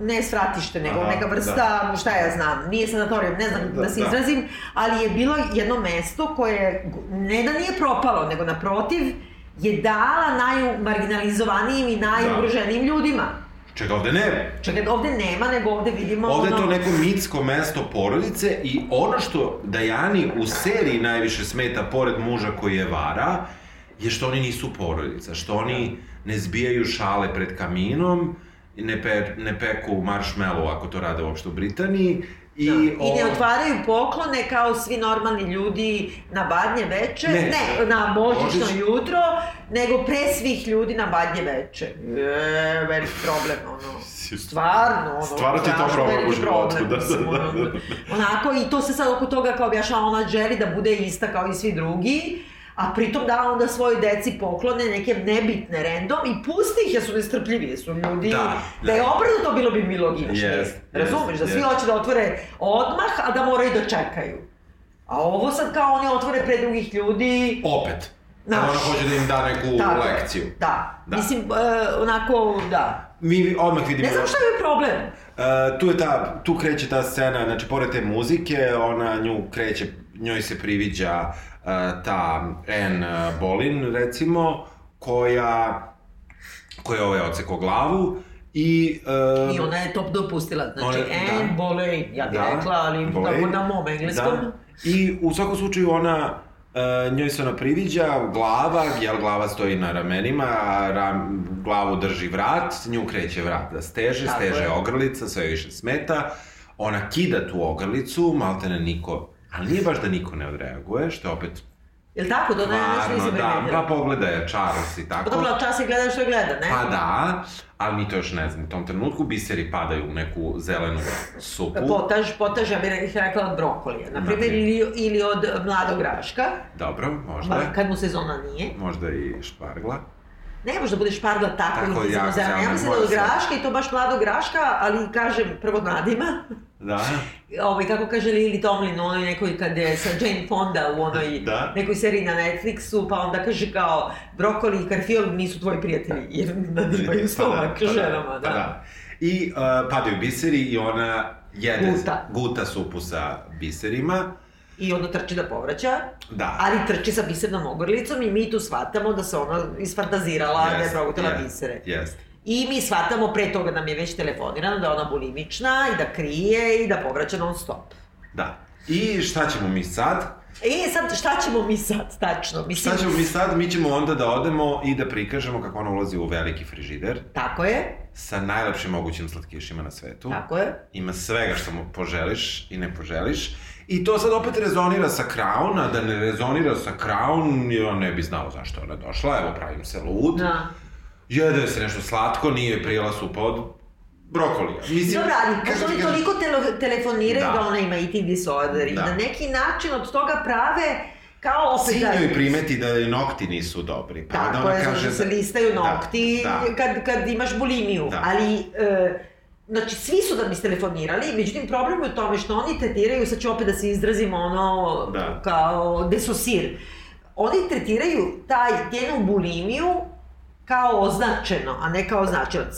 ne svratište, nego Aha, neka vrsta, šta ja znam, nije sanatorijum, ne znam da, Da, se da. izrazim, ali je bilo jedno mesto koje, ne da nije propalo, nego naprotiv, je dala najmarginalizovanijim i najugroženijim ljudima. Čega ovde ne. Čekaj, ovde nema, nego ovde vidimo Ovde je ono... to neko mitsko mesto porodice i ono što Dajani u seriji najviše smeta, pored muža koji je vara, je što oni nisu porodica, što oni ne zbijaju šale pred kaminom, ne, pe, ne peku marshmallow ako to rade uopšte u Britaniji, I, Da. I ne o- otvaraju poklone kao svi normalni ljudi na badnje veče, Ne. ne, na božićno Božić. jutro, nego pre svih ljudi na badnje veče. E, veliki problem, ono. Stvarno, ono. Stvarno ti to problem u životu, da, da, da, da. Onako, i to se sad oko toga kao objašnjava, ona želi da bude ista kao i svi drugi, a pritom da onda svojoj deci poklone neke nebitne random i pusti ih jer su nestrpljivi, su ljudi, Da, da, je da. obrnuto bilo bi mi logičnije. Jest, Razumeš, da jest, svi jest. hoće da otvore odmah, a da moraju da čekaju. A ovo sad kao oni otvore pre drugih ljudi, Opet. Znaš. Ona hoće da im da neku tako je. lekciju. Da. Da. Mislim, e, onako, da. Mi odmah vidimo... Ne znam šta je problem. Uh, tu je ta, tu kreće ta scena, znači pored te muzike, ona nju kreće, njoj se priviđa uh, ta Anne Bolin, recimo, koja, koja ovaj odseko glavu I, uh, I ona je top dopustila, znači, Ona- da. and Boleyn, ja bih Da, rekla, ali Boleyn. tako na mom engleskom. Da. I u svakom slučaju ona, uh, njoj se ona priviđa, glava, jel glava stoji na ramenima, ram, glavu drži vrat, nju kreće vrat da steže, Tako steže je. ogrlica, sve više smeta, ona kida tu ogrlicu, maltene niko, ali nije baš da niko ne odreaguje, što je opet Jel tako, to ne, nešto nisi da, primetila? pa pogledaj Charles i tako. Pa dobro, čas je gleda što je gleda, ne? Pa da, ali mi to još ne znam. U tom trenutku biseri padaju u neku zelenu supu. Potaž, potaž, ja bih rekla od brokolija, na primjer, ili, ili od mladog graška, Dobro, možda. ma, kad mu sezona nije. Možda i špargla. Ne može da bude špargla tako, Tako, jako zelena. Ja zelena, mislim da od graška i to baš mladog graška, ali kažem prvo nadima. Da. Ovaj, kako kaže Lily Tomlin u onoj nekoj kad je sa Jane Fonda u onoj Da. nekoj seriji na Netflixu, pa onda kaže kao brokoli i karfiol nisu tvoji prijatelji, jer nadimaju stomak pa da, ženama, da. Pa da. I uh, padaju biseri i ona jede, Guta. guta supu sa biserima. I onda trči da povraća, Da. ali trči sa bisernom ogrlicom i mi tu shvatamo da se ona isfantazirala da je Jest, progutala jest, bisere. Jest. I mi shvatamo, pre toga nam je već telefonirano da je ona bulimična i da krije i da povraća non stop. Da. I šta ćemo mi sad? E, sad, šta ćemo mi sad, tačno? Mislim, Šta ćemo mi sad? Mi ćemo onda da odemo i da prikažemo kako ona ulazi u veliki frižider Tako je, sa najlepšim mogućim slatkišima na svetu. tako je. Ima svega što mu poželiš i ne poželiš. I to sad opet rezonira sa Crown, a da ne rezonira sa Crown, on ne bi znao zašto ona došla, evo pravim se lud. Da. Jede se nešto slatko, nije prijela supa od brokolija. Mislim, Dobro, ali pošto oni toliko tele, telefoniraju da. Da. ona ima eating disorder i Da. na neki način od toga prave kao opet Sin da... joj primeti da joj nokti nisu dobri, pa Tako ona je, kaže kaže, se da... listaju Da, nokti da. Kad, kad imaš bulimiju. Da. Ali, e, znači, svi su da mi telefonirali, međutim, problem je u tome što oni tretiraju, sad ću opet da se izrazim ono, Da. kao desosir. Oni tretiraju taj njenu bulimiju kao označeno, a ne kao značilac.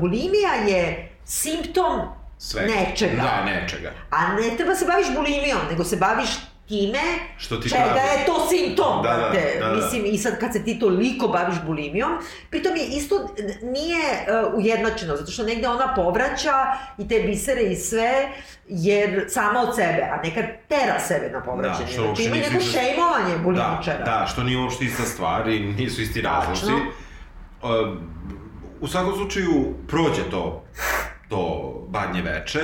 Bulimija je simptom Svega. nečega. Da, nečega. A ne treba se baviš bulimijom, nego se baviš time Što ti čega pravi. je to simptom. Da, da, da, da. Mislim, i sad kad se ti toliko baviš bulimijom, pritom je isto nije uh, ujednačeno, zato što negde ona povraća i te bisere i sve, jer sama od sebe, a nekad tera sebe na povraćanje. što znači ima neko šejmovanje Da, bulimičara. da, što nije uopšte ista stvar i nisu isti razlozi. Uh, u svakom slučaju, prođe to, to badnje veče,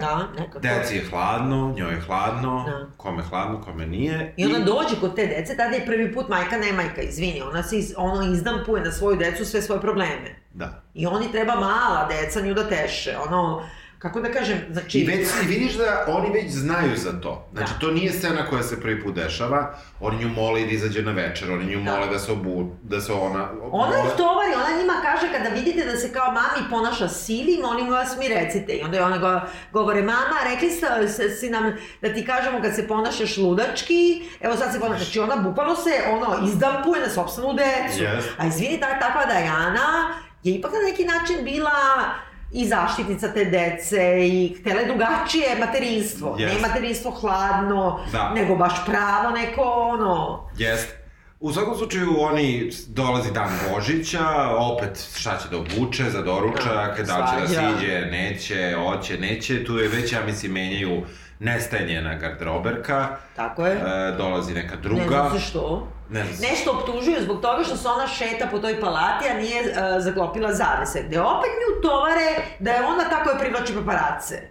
Da, nekako. deci je hladno, njoj je hladno, Da. kome hladno, kome nije. I ona dođe kod te dece, tada je prvi put majka ne majka, izvini, ona se iz, ono izdampuje na svoju decu sve svoje probleme. Da. I oni treba mala deca nju da teše, ono, kako da kažem, znači... I već i vidiš da oni već znaju za to. Znači, Da. to nije scena koja se prvi put dešava. Oni nju mole da izađe na večer, oni nju Da. mole da se obu, da se ona... Ona ih tovari, ona njima kaže kada vidite da se kao mami ponaša sili, molim vas mi recite. I onda je ona go, govore, mama, rekli ste si nam da ti kažemo kad se ponašaš ludački, evo sad se ponaša, znači ona bukvalno se ono izdampuje na sopstvenu decu. Yes. A izvini, ta, takva Dajana je ipak na neki način bila i zaštitnica te dece i htela je drugačije materinstvo. Jest. Ne materinstvo hladno, Da. nego baš pravo neko ono... Jest. U svakom slučaju, oni dolazi dan Božića, opet šta će da obuče za doručak, Da, da li će da siđe, neće, hoće, neće, tu je već, ja mislim, menjaju nestaje njena garderoberka, Tako je. e, dolazi neka Ne druga. znam se što. Ne znam Nešto optužuju zbog toga što se ona šeta po toj palati, a nije uh, zaklopila zavese. Gde opet mi utovare da je ona tako je privlači paparace.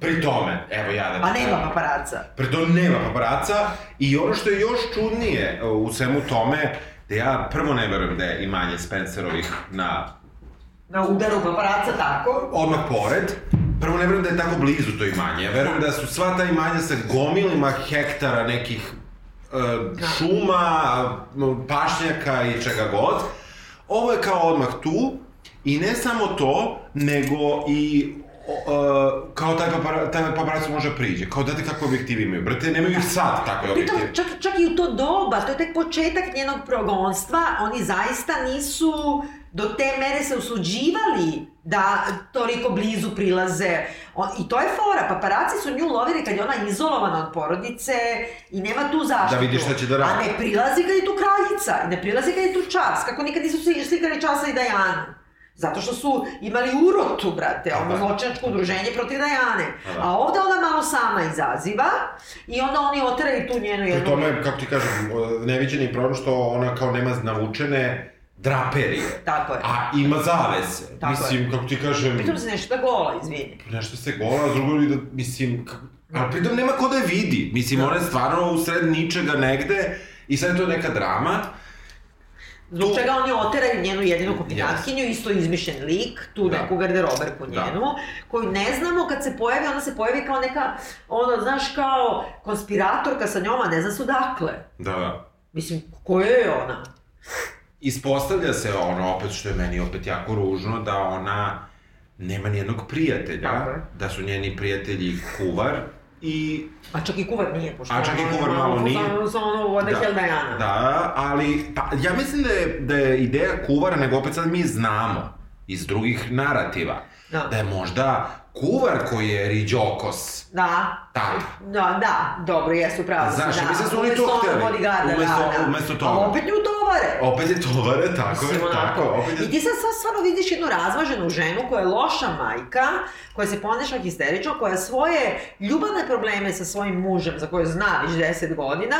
Pri tome, evo ja da ti A nema paparaca. Pri tome nema paparaca i ono što je još čudnije e, u svemu tome, da ja prvo ne verujem da je imanje Spencerovih na Na udaru paparaca tako. odmah pored. Prvo ne verujem da je tako blizu to imanje. Ja verujem da su sva ta imanja sa gomilima hektara nekih šuma, m, pašnjaka i čega god. Ovo je kao odmah tu i ne samo to, nego i o, e, kao taj, papara, taj paparac može da priđe. Kao date kakve objektive imaju. Brate, nemaju ih sad takve Pritom, objektive. čak, čak i u to doba, to je tek početak njenog progonstva, oni zaista nisu do te mere se usuđivali da toliko blizu prilaze. On, I to je fora, paparaci su nju lovili kad je ona izolovana od porodice i nema tu zaštitu. Da vidi šta će da radi. A ne prilazi kad je tu kraljica, ne prilazi kad je tu čas, kako nikad nisu sli- slikali časa i Dajanu. Zato što su imali urotu, brate, ono Da. zločinačko udruženje protiv Dajane. Da. A ovde ona malo sama izaziva i onda oni oteraju tu njenu Pri jednu... tome, kako ti kažem, neviđeni problem što ona kao nema navučene draperije. Tako je. A ima zavese. Tako mislim, kako ti kažem, Pritom se nešto da gola, izvini. nešto se gola, a drugo da, mislim, kako... A pritom nema ko da je vidi. Mislim, Da. ona je stvarno u sred ničega negde i sad je to neka drama. Zbog Tu- čega oni oteraju njenu jedinu kopinatkinju, isto izmišljen lik, tu Da. neku garderoberku Da. njenu, koju ne znamo kad se pojavi, ona se pojavi kao neka, ono, znaš, kao konspiratorka sa njom, a ne zna se odakle. Da, da. Mislim, koja je ona? Ispostavlja se ono, opet što je meni opet jako ružno, da ona nema nijednog prijatelja, Tako je. da su njeni prijatelji kuvar i A čak i kuvar nije, pošto... A čak i ono, kuvar ono, malo nije. Ono, what the hell Diana. Da, ali pa, ja mislim da je, da je ideja kuvara, nego opet sad mi znamo iz drugih narativa, Da. da je možda kuvar koji je Riđokos. Da. Taj. Da, da, dobro, jesu pravo. Znaš, da. mislim da su oni to hteli. bodyguarda, Umesto- da, da. umesto toga. Ali opet nju tovare. Opet je tovare, tako je, tako, opet je... I ti sad, sad stvarno vidiš jednu razvaženu ženu koja je loša majka, koja se ponaša histerično, koja svoje ljubavne probleme sa svojim mužem, za koje zna već 10 godina,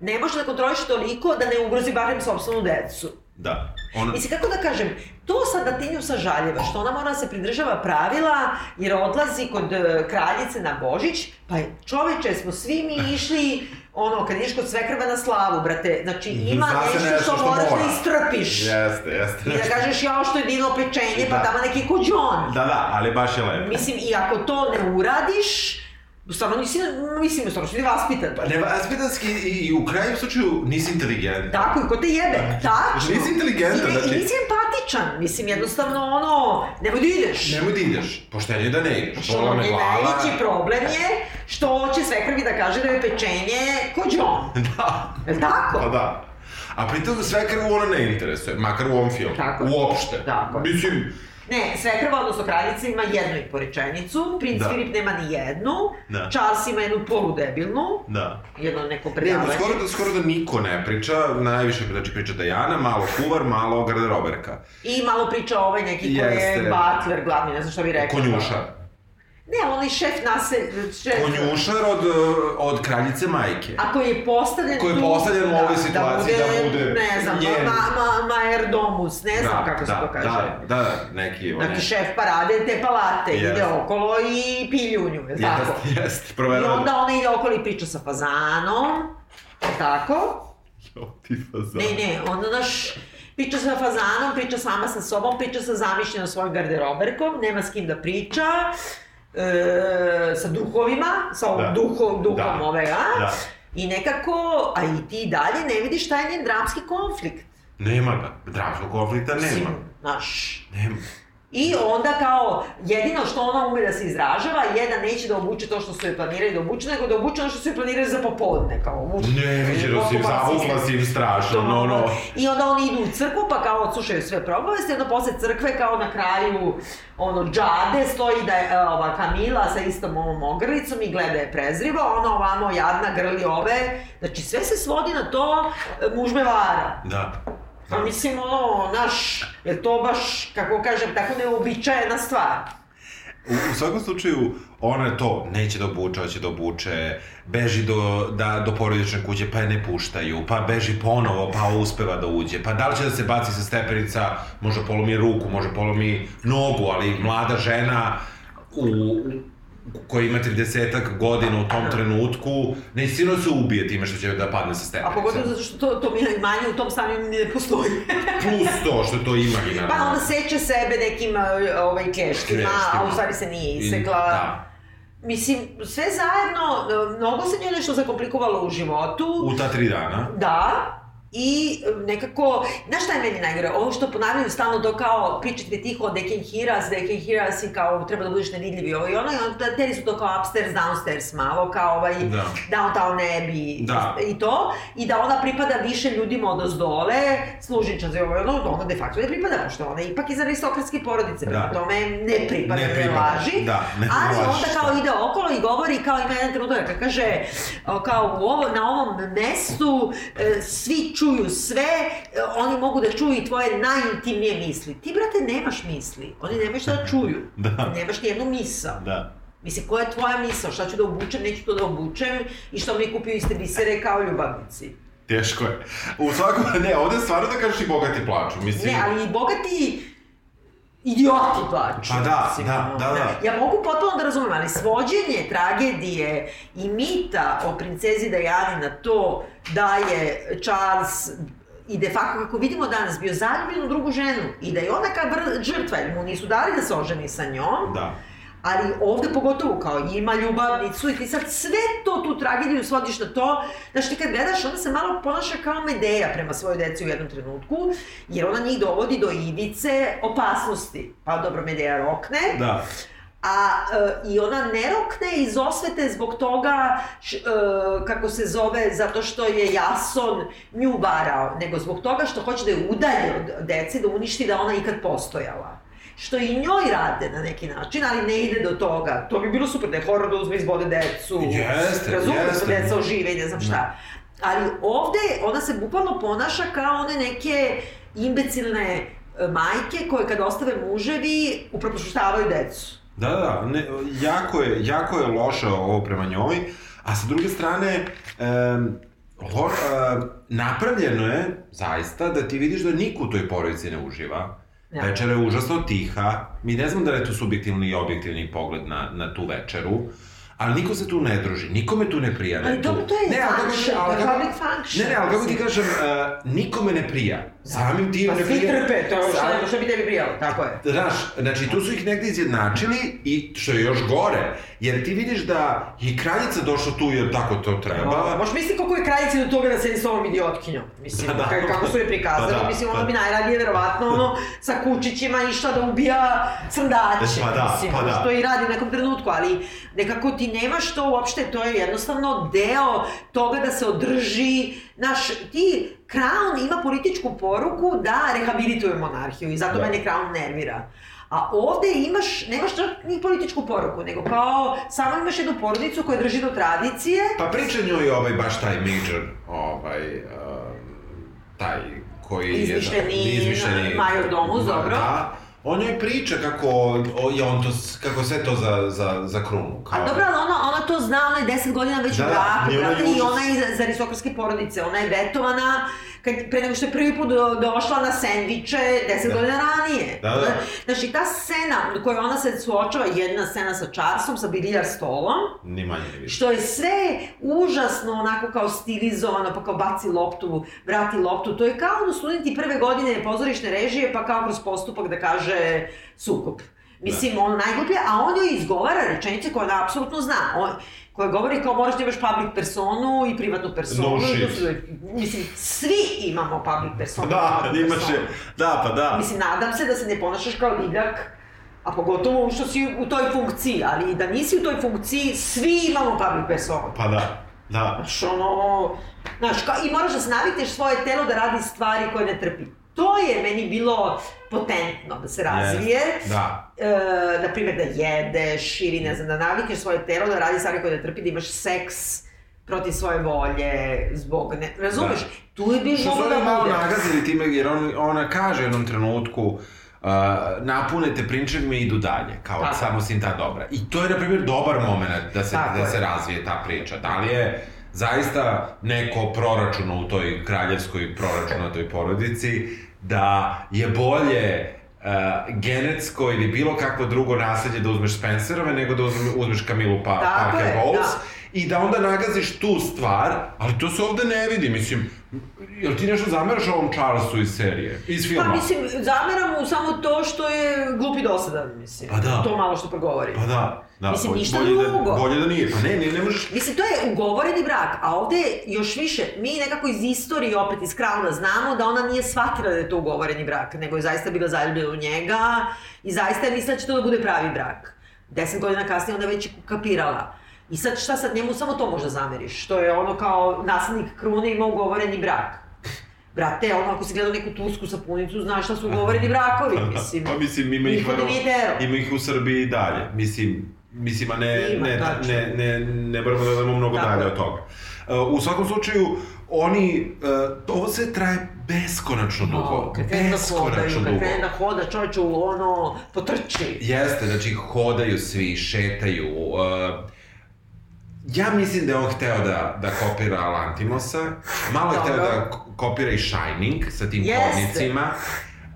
ne može da kontroliše toliko da ne ugrozi barem sobstvenu decu. Da. Ona... Mislim, kako da kažem, to sad da ti nju sažaljeva, što ona mora da se pridržava pravila, jer odlazi kod e, kraljice na Božić, pa čoveče, smo svi mi išli, ono, kad ideš kod svekrva na slavu, brate, znači ima Zna se nešto, nešto što, što moraš mora. da istrpiš. Jeste, jeste. I da kažeš, jao, što je divno pečenje, pa Da. tamo neki kođon. Da, da, ali baš je lepo. Mislim, i ako to ne uradiš, stvarno nisi, mislim, stvarno si vaspitan. Pa ne, aspitanski i, i u krajnjem slučaju nisi inteligentan. Tako, i ko te jebe, tačno. Nisi inteligentan, I, znači- I nisi empatičan, mislim, jednostavno, ono, nemoj da ideš. Nemoj da ideš, poštenje je da ne ideš. Što je najveći problem je što će svekrvi da kaže da je pečenje kođon. Da. Je tako? Pa da. A pritom sve krvu ona ne interesuje, makar u ovom filmu. Tako. Uopšte. Tako. Mislim, Ne, svekrva, odnosno kraljica ima jednu i po rečenicu, princ Da. Filip nema ni jednu, Da. Charles ima jednu poludebilnu, da. jedno neko Ne, predavanje. skoro da, skoro da niko ne priča, najviše znači priča Dajana, malo kuvar, malo garderoberka. I malo priča ovaj neki koji je butler glavni, ne znam šta bi rekao. Konjušar. Ne, onaj šef nase... Šef, Konjušar od, od kraljice majke. A koji je postavljen Koji je tu, postavljen u ovoj situaciji da bude ne znam, njen. ma, ma, majer domus, ne znam kako se da, to kaže. Da, da, da, neki on Znači, šef parade te palate, Jeste. ide okolo i pilju nju, je li tako? Jeste, jeste, I proverava. onda ona ide okolo i priča sa fazanom, tako? Jo, ti fazan. Ne, ne, onda naš priča sa fazanom, priča sama sa sobom, priča sa zamišljenom svojom garderoberkom, nema s kim da priča, e, sa duhovima, sa ovom Da. duhom, duhom Da. ove, a? Da. I nekako, a i ti dalje ne vidiš šta je njen dramski konflikt. Nema ga. Dramskog konflikta nema. Mislim, Znaš, Nema. I onda kao, jedino što ona ume da se izražava je da neće da obuče to što su joj planirali da obuče, nego da obuče ono što su joj planirali za popodne, kao obuče. Ne, viđeno si, zavukla si im strašno, no, no. I onda oni idu u crkvu, pa kao odslušaju sve probavesti, onda posle crkve kao na kraju ono džade stoji da je e, ova Kamila sa istom ovom ogrlicom i gleda je prezrivo, ona ovamo jadna grli ove, znači sve se svodi na to e, muž me vara. Da. Pa mislim, ono, naš, je to baš, kako kažem, tako neobičajena stvar. U, u svakom slučaju, ona je to, neće da obuče, hoće da obuče, beži do, da, do porodične kuće, pa je ne puštaju, pa beži ponovo, pa uspeva da uđe, pa da li će da se baci sa stepenica, može polomi ruku, može polomi nogu, ali mlada žena u, koja ima 30 godina u tom trenutku, ne sigurno se ubije time što će da padne sa A stepenica. pogotovo zato što to, to imanje u tom stanju ne postoji. Plus to što to ima i naravno. Pa onda seče sebe nekim ovaj, kleštima, a u stvari se nije isekla. Da. Mislim, sve zajedno, mnogo se njoj nešto zakomplikovalo u životu. U ta tri dana. Da, i e, nekako, znaš šta je meni najgore? Ovo što ponavljaju stalno to kao, pričate tiho, they can hear us, they can hear us i kao treba da budeš nevidljiv i ovo i ono, i onda teli su to kao upstairs, downstairs malo, kao ovaj Da. downtown Abbey Da. i to, i da ona pripada više ljudima od ozdole, služničan za ono, ona de facto ne pripada, pošto ona ipak iz aristokratske porodice, prema Da. tome ne pripada, Ne ne, pripada, laži, da, ne ali lažiš, onda kao da. ide okolo i govori kao ima jedan trenutak kad kaže kao u ovo, na ovom mestu e, svi čuju sve, e, oni mogu da čuju i tvoje najintimnije misli. Ti, brate, nemaš misli. Oni nemaju šta da čuju. Da. Nemaš nijednu misao. Da. Mislim, koja je tvoja misao? Šta ću da obučem, neću to da obučem i što mi kupio iste bisere kao ljubavnici. Teško je. U svakom, ne, ovde stvarno da kažeš i bogati plaču, mislim. Ne, ali i bogati idioti plaču. Pa da, mislim, da, da, da. znaš. Ja mogu potpuno da razumem, ali svođenje tragedije i mita o princezi Dajani na to da je Charles i de facto, kako vidimo danas, bio zaljubljen u drugu ženu i da je ona kao žrtva, jer mu nisu dali da se oženi sa njom, Da. Ali ovde pogotovo kao ima ljubavnicu i ti sad sve to, tu tragediju svodiš na to, znaš ti kad gledaš, ona se malo ponaša kao Medeja prema svojoj deci u jednom trenutku, jer ona njih dovodi do ivice opasnosti. Pa dobro, Medeja rokne, Da. a e, i ona ne rokne iz osvete zbog toga, š, e, kako se zove, zato što je Jason nju varao, nego zbog toga što hoće da je udalje od dece, da uništi da ona ikad postojala što i njoj rade na neki način, ali ne ide do toga. To bi bilo super da je horor da uzme izbode decu. Jeste, razumeš, jeste. da deca ožive i ne znam šta. Ali ovde ona se bukvalno ponaša kao one neke imbecilne e, majke koje kad ostave muževi upropaštavaju decu. Da, da, da, ne, jako, je, jako je loše ovo prema njoj, a sa druge strane, um, hor, uh, napravljeno je, zaista, da ti vidiš da niko u toj porodici ne uživa. Ja. Večera je užasno tiha, mi ne znam da li je to subjektivni i objektivni pogled na, na tu večeru, ali niko se tu ne druži, nikome tu ne prija. da Ali tu- dobro, to je ne, ali kako- function, ali kako- public function, Ne, ne, ali kako ti kažem, uh, nikome ne prija. Samim tim Pa ne svi prija. trpe, to je Sam- šta bi tebi prijalo, tako je. Znaš, znači tu su ih negde izjednačili i što je još gore, jer ti vidiš da i kraljica došla tu jer tako to treba. Možeš misli koliko je kraljici do toga da sedi s ovom idiotkinjom. Mislim, Pa da. ka- kako su je prikazali, Pa da, mislim, pa ona bi da. najradije verovatno ono sa kučićima išla da ubija srndaće. Pa da, mislim, pa da. Što i radi u nekom trenutku, ali nekako ti nemaš to uopšte, to je jednostavno deo toga da se održi, naš, ti, Crown ima političku poruku da rehabilituje monarhiju i zato Da. mene Crown nervira. A ovde imaš, nemaš čak ni političku poruku, nego kao samo imaš jednu porodicu koja drži do tradicije, Pa priča njoj ovaj, baš taj major, ovaj, um, taj koji Izmišljeni je... izmišljeni major domus, dobro. Da, on joj priča kako je on to, kako sve to za, za, za krunu. Kao, A dobro, ali ona, ona to zna, ona je 10 godina već Da, u da, braku, brate, i ona je iz, iz aristokratske porodice, ona je vetovana, kad, pre nego što je prvi put do, došla na sendviče 10 Da. godina ranije. Da, da. Znači, ta scena u kojoj ona se suočava, jedna scena sa Charlesom, sa biljar stolom, Ni manje ni više. što je sve užasno onako kao stilizovano, pa kao baci loptu, vrati loptu. To je kao ono studenti prve godine pozorišne režije, pa kao kroz postupak da kaže sukob. Mislim, Da. on najgluplje, a on joj izgovara rečenice koje ona apsolutno zna. On, koja govori kao moraš da imaš public personu i privatnu personu. No shit. su, mislim, svi imamo public personu. Da, privatnu imaš je, da, pa da. Mislim, nadam se da se ne ponašaš kao divljak, a pogotovo što si u toj funkciji, ali i da nisi u toj funkciji, svi imamo public personu. Pa da, da. Znaš, ono, znaš, kao, i moraš da se navikneš svoje telo da radi stvari koje ne trpi. To je meni bilo potentno da se razvije. Da. E, na primjer, da jedeš ili ne znam, da navikneš svoje telo da radi stvari koje ne trpi, da imaš seks protiv svoje volje, zbog ne... Razumeš? Tu je bi Što su oni da malo bude. nagazili time, jer on, ona kaže u jednom trenutku, uh, napunete prinčevima i idu dalje, kao Tako. samo si im ta dobra. I to je, na primjer, dobar moment da se, Tako da je. se razvije ta priča. Da li je zaista neko proračuno u toj kraljevskoj proračunatoj porodici, da je bolje uh, genetsko ili bilo kakvo drugo nasledđe da uzmeš Spencerove nego da uzme, uzmeš Kamilu pa, Parker Bowles da. I da onda nagaziš tu stvar, ali to se ovde ne vidi, mislim, jel ti nešto zameraš ovom Charlesu iz serije, iz filma? Pa mislim, zameram mu samo to što je glup i dosadan, mislim. Pa da. To malo što progovori. Pa da, da, Mislim, bolje, ništa bolje drugo. Da, bolje da nije, pa ne, ne, ne možeš... Mislim, to je ugovoreni brak, a ovde još više, mi nekako iz istorije, opet iz Krauna, znamo da ona nije shvatila da je to ugovoreni brak, nego je zaista bila zaljubljena u njega i zaista je mislila da će to da bude pravi brak. Deset godina kasnije onda je već kapirala. I sad šta sad, njemu samo to možda zameriš, što je ono kao naslednik krune ima ugovoreni brak. Brate, ono, ako si gledao neku tusku sapunicu, znaš šta su ugovoreni brakovi, mislim. Pa mislim, ima ih, tero. ima ih u Srbiji i dalje. Mislim, mislim, a ne, Ima, ne, tačno. ne, ne, ne moramo da idemo mnogo Tako dalje je. od toga. Uh, u svakom slučaju, oni, uh, ovo sve traje beskonačno dugo. Kad krenu da hodaju, beskonačno kad dugo. krenu da hoda, čovječu, ono, potrči. Jeste, znači hodaju svi, šetaju. Uh, ja mislim da je on hteo da, da kopira Lantimosa, malo je hteo da ko- kopira i Shining sa tim Jeste. kodnicima.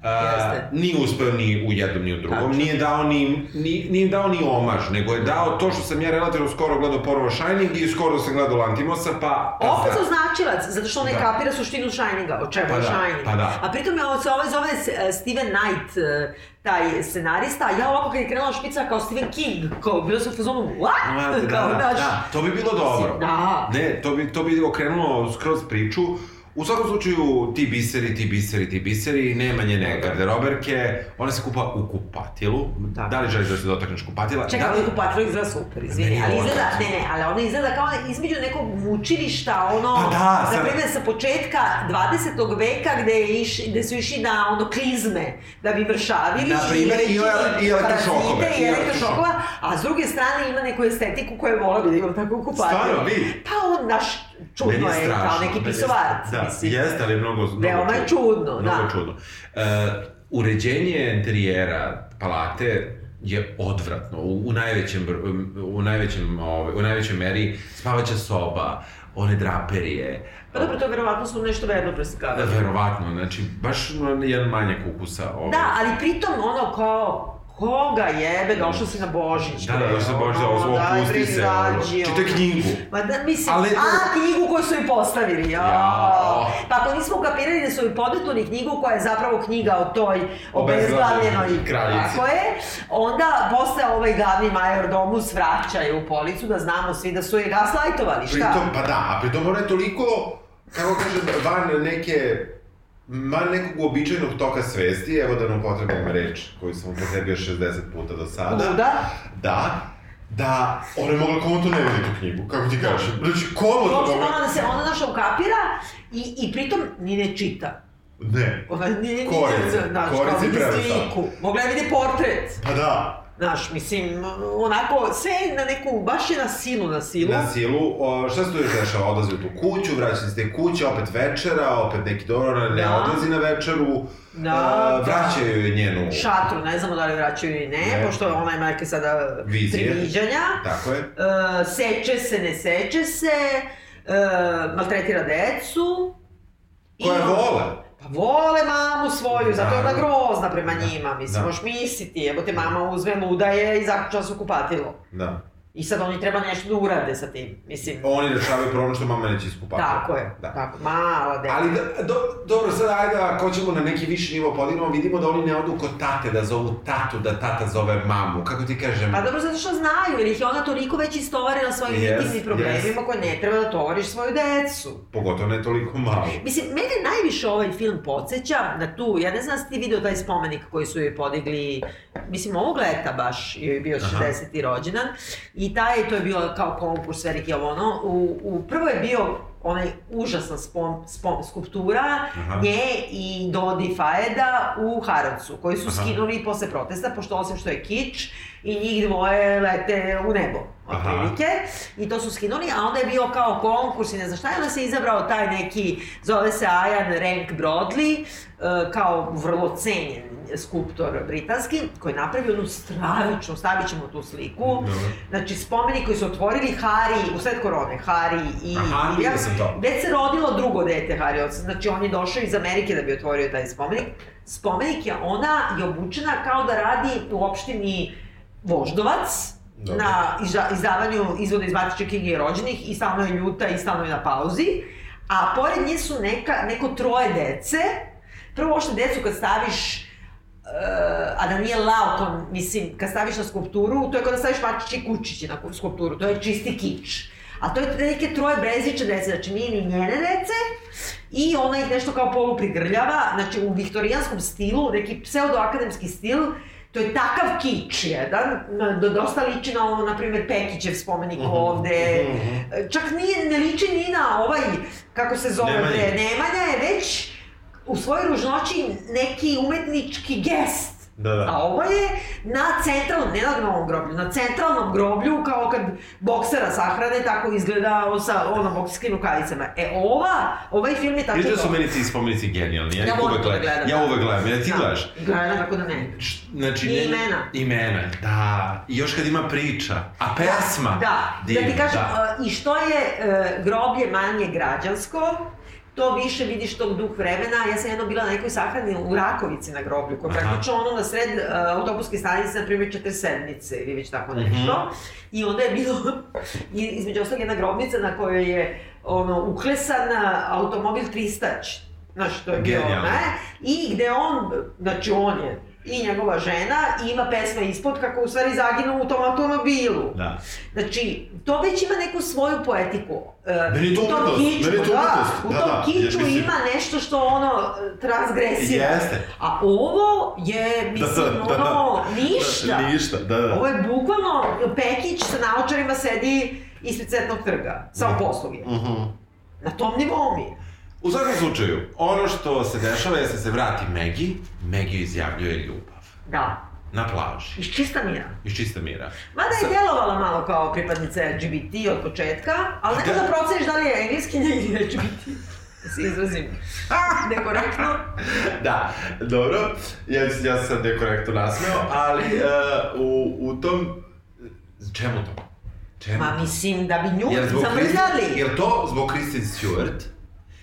Jeste. nije uspeo ni u jednom ni u drugom, Tačno. nije dao ni, ni, nije dao ni omaž, nego je dao to što sam ja relativno skoro gledao ponovo Shining i skoro sam gledao Lantimosa, pa... Opet da. su značilac, zato što on ne Da. kapira suštinu Shininga, o čemu Pa je da, Shining. pa da. A pritom je ovo se ovaj zove eh, Steven Knight, eh, taj scenarista, a ja ovako kad je krenula špica kao Stephen King, kao bilo sam u fazonu, what? Da, da, znaš, da, to bi bilo dobro. Da. Ne, to bi, to bi okrenulo skroz priču. U svakom slučaju, ti biseri, ti biseri, ti biseri, nema njene garderoberke, ona se kupa u kupatilu. Da. Da li želiš da se dotakneš kupatila? Čekaj, da li... kupatilo izgleda super, izvini, ali izgleda, ne, ne, ali ona izgleda kao između nekog mučilišta, ono, Pa da, sad- na primjer sa početka 20. veka gde, je iš, gde su išli na ono klizme da bi mršavili Na primjer, i ele- i elektrošokove, i i elektrošokova, a s druge strane ima neku estetiku koju vola bi da imam tako kupatilo. Stvarno, vidi? Pa on, naš, čudno Meni je, strašno, kao neki je- pisovarac, Da, mislim. jeste, ali mnogo, mnogo Veoma je čudno, mnogo da. čudno. Uh, uređenje interijera palate je odvratno, u, u najvećem, u najvećem, ovaj, u najvećoj meri spavaća soba, one draperije. Pa dobro, to verovatno su nešto verno preslikavali. Verovatno, znači, baš jedan manjak ukusa. Ovaj. Da, ali pritom ono kao, koga jebe, došao si na Božić. Da, da, došao si na Božić, ono, ovo, daj, opusti bre, se, ono. knjigu. Ma da, mislim, Ali- a, knjigu koju su im postavili, ja. Ja. Pa ako nismo ukapirali da su im podetuli knjigu koja je zapravo knjiga o toj Obezglavljenoj kraljici. Tako je. Onda posle ovaj glavni major domus vraća je u policu da znamo svi da su je gaslajtovali, šta? Pritom, pa da, a pritom ona je toliko, kako kaže, van neke, van nekog uobičajenog toka svesti, evo da nam potrebam reč koju sam upotrebio 60 puta do sada. Luda. Da, da, ona je mogla komu to ne vidi tu knjigu, kako ti kažeš. Znači, komu to mogla... ona da se ona naša ukapira i, i pritom ni ne čita. Ne. Ona nije, nije, Korice, znaš, korice i sliku. Mogla je vidi portret. Pa da, Znaš, mislim, onako, sve na neku, baš je na silu, na silu. na silu, o, šta se tu još dešava? Odlazi u tu kuću, vraća se te kuće, opet večera, opet neki dobro, ne Da. odlazi na večeru, Da, a, da. vraćaju joj njenu... Šatru, ne znamo da li vraćaju ili ne, Ne. pošto ona ima neke sada Vizije. priviđanja. Tako je. E, seče se, ne seče se, e, maltretira decu. I- Koje vole. Pa vole mamu svoju, zato je ona grozna prema njima, mislim, Da. možeš misliti, evo te mama uzme luda je i zaključala se u kupatilo. Da. I sad oni treba nešto da urade sa tim, mislim. Oni rešavaju problem što mama neće iskupati. Tako je, Da. tako, mala deca. Ali, da, do, dobro, sad ajde, ako ćemo na neki viši nivo podignemo, vidimo da oni ne odu kod tate, da zovu tatu, da tata zove mamu, kako ti kažem? Pa dobro, zato što znaju, jer ih je ona toliko već istovarila svojim Yes, intimnim problemima yes. koje ne treba da tovariš svoju decu. Pogotovo ne toliko malo. Mislim, mene najviše ovaj film podsjeća na tu, ja ne znam da si ti video taj spomenik koji su joj podigli, mislim ovog leta baš joj je bio Aha. 60. rođendan i taj, to je bio kao konkurs veliki ovo ono, u, u prvo je bio onaj užasna spom, spom, skulptura Aha. nje i Dodi Faeda u Harovcu, koji su Aha. skinuli posle protesta, pošto osim što je kič i njih dvoje lete u nebo, otprilike. I to su skinuli, a onda je bio kao konkurs i ne znam šta, i onda se izabrao taj neki, zove se Ian Rank Broadley, e, kao vrlo cenjen skulptor britanski, koji je napravio jednu stravičnu, stavit ćemo tu sliku. Dobro. Znači, spomenik koji su otvorili Harry, u sred korone, Harry i Aha, William. Već se rodilo drugo dete Harry, od- znači on je došao iz Amerike da bi otvorio taj spomenik. Spomenik je, ona je obučena kao da radi u opštini Voždovac, Dobro. na izda- izdavanju izvoda iz Matične knjige rođenih i stalno je ljuta i stalno je na pauzi. A pored nje su neka, neko troje dece. Prvo uopšte decu kad staviš Uh, a da nije laukon, mislim, kad staviš na skulpturu, to je kao da staviš mačići kučići na skulpturu, to je čisti kič. A to je neke troje breziče dece, znači nije ni njene dece, i ona ih nešto kao polu prigrljava, znači u viktorijanskom stilu, neki pseudoakademski stil, to je takav kič jedan, na- do, dosta liči na ono, na primjer, Pekićev spomenik ovde, čak nije, ne liči ni na ovaj, kako se zove, Nemanja. Nemanja je već u svojoj ružnoći neki umetnički gest. Da, da. A ovo je na centralnom, ne na novom groblju, na centralnom groblju, kao kad boksera sahrane, tako izgleda sa ono, bokserskim rukavicama. E, ova, ovaj film je tako Viš da su meni ti spomenici genijalni, ja, Ja ih volim uvek da gledam. Ja da. uvek gledam, ja ti Da, gledaš? Gledam tako da ne. Znači, I imena. Imena, da. I još kad ima priča. A pesma? Da, Divno, da ti kažem, da. uh, i što je uh, groblje manje građansko, to više vidiš tog duh vremena. Ja sam jednom bila na nekoj sahrani u Rakovici na groblju, koja je praktično ono na sred uh, autobuske stanice, na primjer četiri sedmice ili već tako nešto. Mhm. I onda je bilo, između ostalog, jedna grobnica na kojoj je ono, uklesan uh, automobil Tristać. Znaš, to je bio Genijalno. ne? I gde on, znači on je i njegova žena i ima pesma ispod kako u stvari zaginu u tom automobilu. Da. Znači, to već ima neku svoju poetiku. E, Meni je to umetnost, kiču, meni to da, umetnost, u da, tom da, kiču jer mislim- ima nešto što ono transgresira. Jeste. A ovo je, mislim, Da, da, da. ono, ništa. Ništa, da, da. Ovo je bukvalno Pekić sa naočarima sedi ispred Cvetnog trga, samo poslug je. Mhm. Na tom nivou mi je. U svakom slučaju, ono što se dešava je da se vrati Megi, Megi izjavljuje ljubav. Da. Na plaži. Iz čista mira. Iz čista mira. Mada je djelovala malo kao pripadnica LGBT od početka, ali ne Da. da proceniš da li je engleski ili LGBT. Da se izrazim nekorektno. Da, dobro, ja, ja sam nekorektno nasmeo, ali uh, u, u tom... Čemu to? Čemu? Ma mislim da bi nju zamrzali. Kristen- Jer to zbog Kristen Stewart?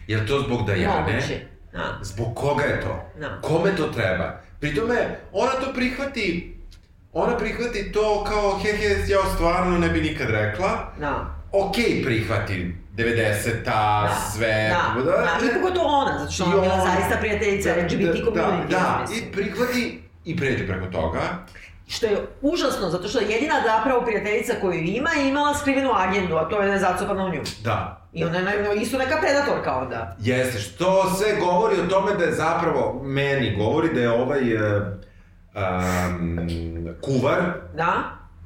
Jer to zbog Dajane? Moguće. Da. Zbog koga je to? Da. Kome to treba? Pri tome, ona to prihvati, ona prihvati to kao, he he, ja stvarno ne bi nikad rekla. Da. Okej, prihvati, 90-a, Da. sve. Da, da. I pogotovo ona, zato što ona je bila zaista prijateljica LGBT community. Da, ja da, mislim. i prihvati i pređe preko toga. Što je užasno, zato što jedina zapravo prijateljica koju ima je imala skrivenu agendu, a to je da je zacopana u nju. Da, I ona je na- isto neka predatorka onda. Jeste, što sve govori o tome da je zapravo, meni govori da je ovaj um, kuvar Da?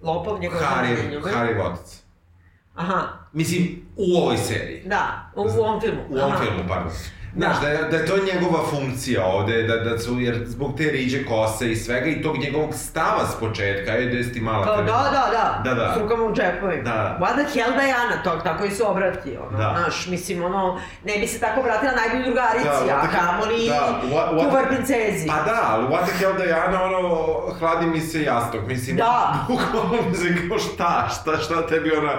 Lopov njegov Harry. Harry Votac. Aha, Mislim, u ovoj seriji. da, u, u ovom filmu. U ovom Aha. filmu, pardon. Znaš, da je, da je to njegova funkcija ovde, da, da su, jer zbog te riđe kose i svega i tog njegovog stava s početka, je da si ti mala Kao, da, da, da, Da, da. s rukama u džepovima. Da. What the hell Diana, to, tako i se obrati, ono, Da. znaš, mislim, ono, ne bi se tako obratila najbolji drugarici, Da, a kamoli da, what- what- kuvar princezi. Pa da, ali what the hell Diana, ono, hladi mi se jastok, mislim, Da. bukvalno mislim, kao šta, šta, šta tebi ona,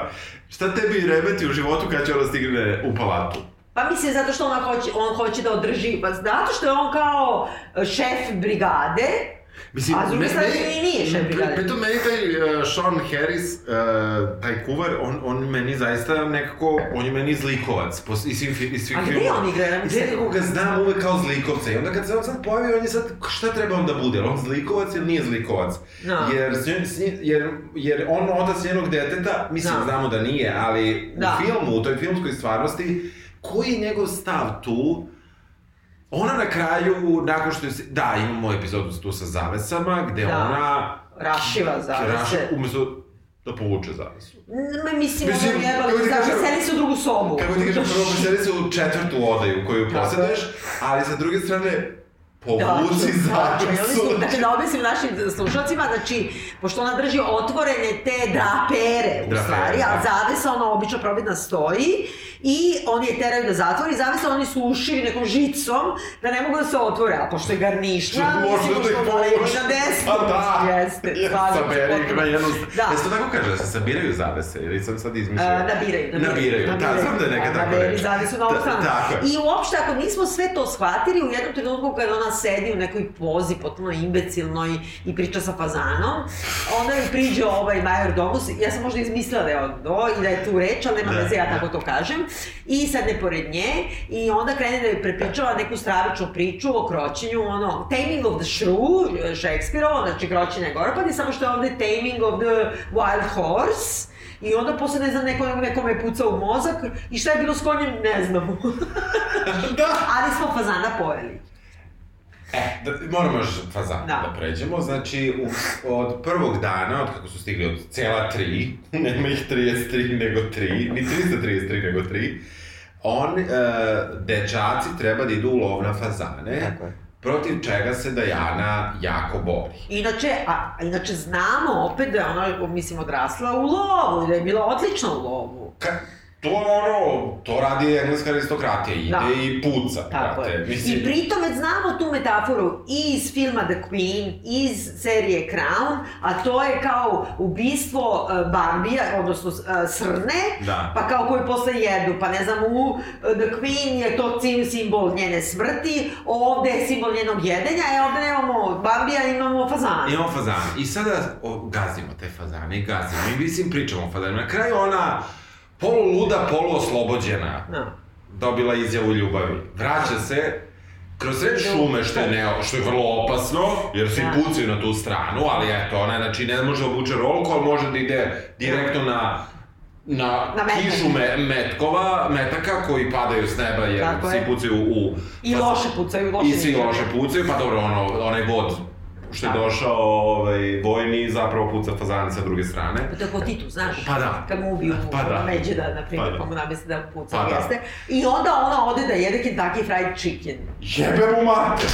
šta tebi remeti u životu kad će ona stigne u palatu? Pa mislim, zato što ona hoće, on hoće da održi, pa zato što je on kao e, šef brigade, Mislim, A s druge strane meni- i nije šef brigade. pri- Pritom meni taj uh, Sean Harris, uh, taj kuvar, on, on meni zaista nekako, on je meni zlikovac po, iz svih, iz svih A gde on igra? Ja I mislim- nekako ga znam uvek kao zlikovca i onda kad se on sad pojavi, on je sad, šta treba on da bude? On zlikovac ili nije zlikovac? Da. Jer, s jer, jer on otac njenog deteta, mislim, Da. znamo da nije, ali Da. u filmu, u toj filmskoj stvarnosti, koji je njegov stav tu, Ona na kraju, nakon što je se, da, imamo epizodu tu sa zavesama, gde Da. ona... Rašiva zavese. Raši- umesto da povuče zavesu. M, mislim, Mislim, ono jebali, ti znaš, kažem- seli se u drugu sobu. Kako ti kažem, prvo preseli se u četvrtu odaju koju posjeduješ, ali sa druge strane, povuci Da, i oni zavesu. su, dakle, da objasnim našim slušalcima, znači, pošto ona drži otvorene te drapere, u Drapere, stvari, a da. zavesa, ona obično probitna stoji, i oni je teraju da zatvori, zavesa oni su ušili nekom žicom, da ne mogu da se otvore, a pošto je garnišna, Možda mislimo da da levi povuče. na desno. Pa da, Jeste, je, se saberi ih na jednu... Da. Jesi to tako kaže, da se sabiraju zavese, ili sam sad izmišljao? Uh, nabiraju, nabiraju. Nabiraju, da, znam da je neka tako nabiraju, reč. zavisu na ovu stranu. Tako je. I uopšte, ako nismo sve to shvatili, u jednom trenutku kada ona sedi u nekoj pozi, potpuno imbecilnoj i priča sa fazanom, onda joj priđe ovaj major domus, ja sam možda izmislila da je on do i da je tu reč, ali nema Da, veze, ja da. tako to kažem, i sedne pored nje i onda krene da joj prepričava neku stravičnu priču o kroćenju, ono, Taming of the Shrew, Shakespeareovo, znači kroćenje Gorpadi, samo što je ovde Taming of the Wild Horse, I onda posle, ne znam, neko, neko me puca u mozak i šta je bilo s konjem, ne znamo. Da! Ali smo fazana pojeli. E, da, moramo još fazan da. Da. pređemo. Znači, u, od prvog dana, od kako su stigli od cela tri, nema ih 33 nego 3, ni 333 nego 3, on, e, dečaci treba da idu u lov na fazane. Tako je. protiv čega se Dajana jako bori. Inače, a, inače znamo opet da je ona, mislim, odrasla u lovu i da je bila odlična u lovu. Ka, to ono, to radi engleska aristokratija, ide Da. i puca, Tako brate. je. Mislim, I pritom već znamo tu metaforu i iz filma The Queen, iz serije Crown, a to je kao ubistvo uh, Barbija, odnosno uh, Srne, Da. pa kao koji posle jedu, pa ne znam, u uh, The Queen je to sim- simbol njene smrti, ovde je simbol njenog jedenja, e ovde nemamo Barbija, imamo fazana. Imamo fazane. I sada o, gazimo te fazane gazimo. I mislim pričamo o fazanima. Na kraju ona poluluda, poluoslobođena Da. dobila izjavu ljubavi. Vraća se kroz sred šume, što je, ne, što je vrlo opasno, jer svi Da. pucaju na tu stranu, ali eto, ona znači ne može da obuče rolku, ali može da ide direktno na na, Na metak. kišu me, metkova, metaka koji padaju s neba jer Tako svi je. pucaju u... I loše pucaju, loše I svi loše pucaju, pa dobro, ono, onaj vod što je Da. došao ovaj, vojni zapravo puca fazane sa druge strane. Pa to je ko Titu, znaš? Pa da. Kad mu ubiju Pa da. međe da, na primjer, Pa da. pa mu namesti da puca, Pa da. jeste. I onda ona ode da jede Kentucky Fried Chicken. Jebe mu mater!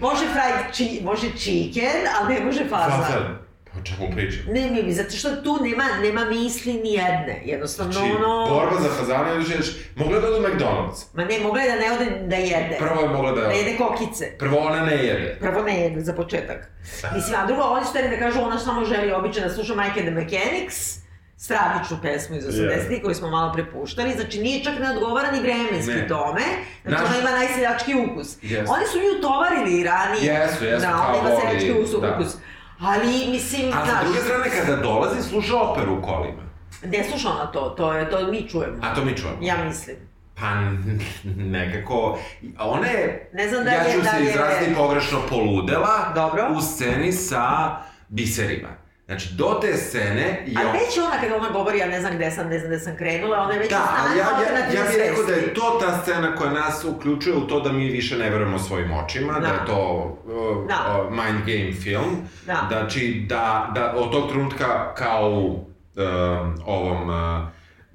Može fried chi, može chicken, ali ne može fazan. Fazan. O čemu pričam? Ne, mi, zato što tu nema, nema misli ni jedne. Jednostavno, Znači, ono... borba za fazane, još ješ, mogla da ode McDonald's. Ma ne, mogla je da ne ode da jede. Prvo je mogla da... Da jede kokice. Prvo ona ne jede. Prvo ne jede, za početak. Mislim, a drugo, oni su da kažu, ona samo želi obično da sluša Mike and the Mechanics, stravičnu pesmu iz 80-ih koju smo malo prepuštali, znači nije čak ne odgovara ni vremenski Ne. tome, znači Naš- ona ima najseljački ukus. Yes. Oni su nju tovarili ranije, Jesu, jesu, da, ona ima seljački ukus, da. Ali, mislim, A sa znaš, druge strane, kada dolazi, sluša operu u kolima. ne sluša ona to, to, je, to mi čujemo. A to mi čujemo. Ja mislim. Pa nekako, ona je, Ne znam da ja je- ću da se je- izraziti pogrešno, poludela Dobro. u sceni sa biserima. Znači, do te scene. Ali on- već ona kada ona govori, ja ne znam gde sam, ne znam gde sam krenula, ona je već Da, stanju ja, ja, ja bih rekao da je to ta scena koja nas uključuje u to da mi više ne verujemo svojim očima, da, Da. je to uh, Da. uh, mind game film. Da. Znači, da, da od tog trenutka kao u um, ovom, uh,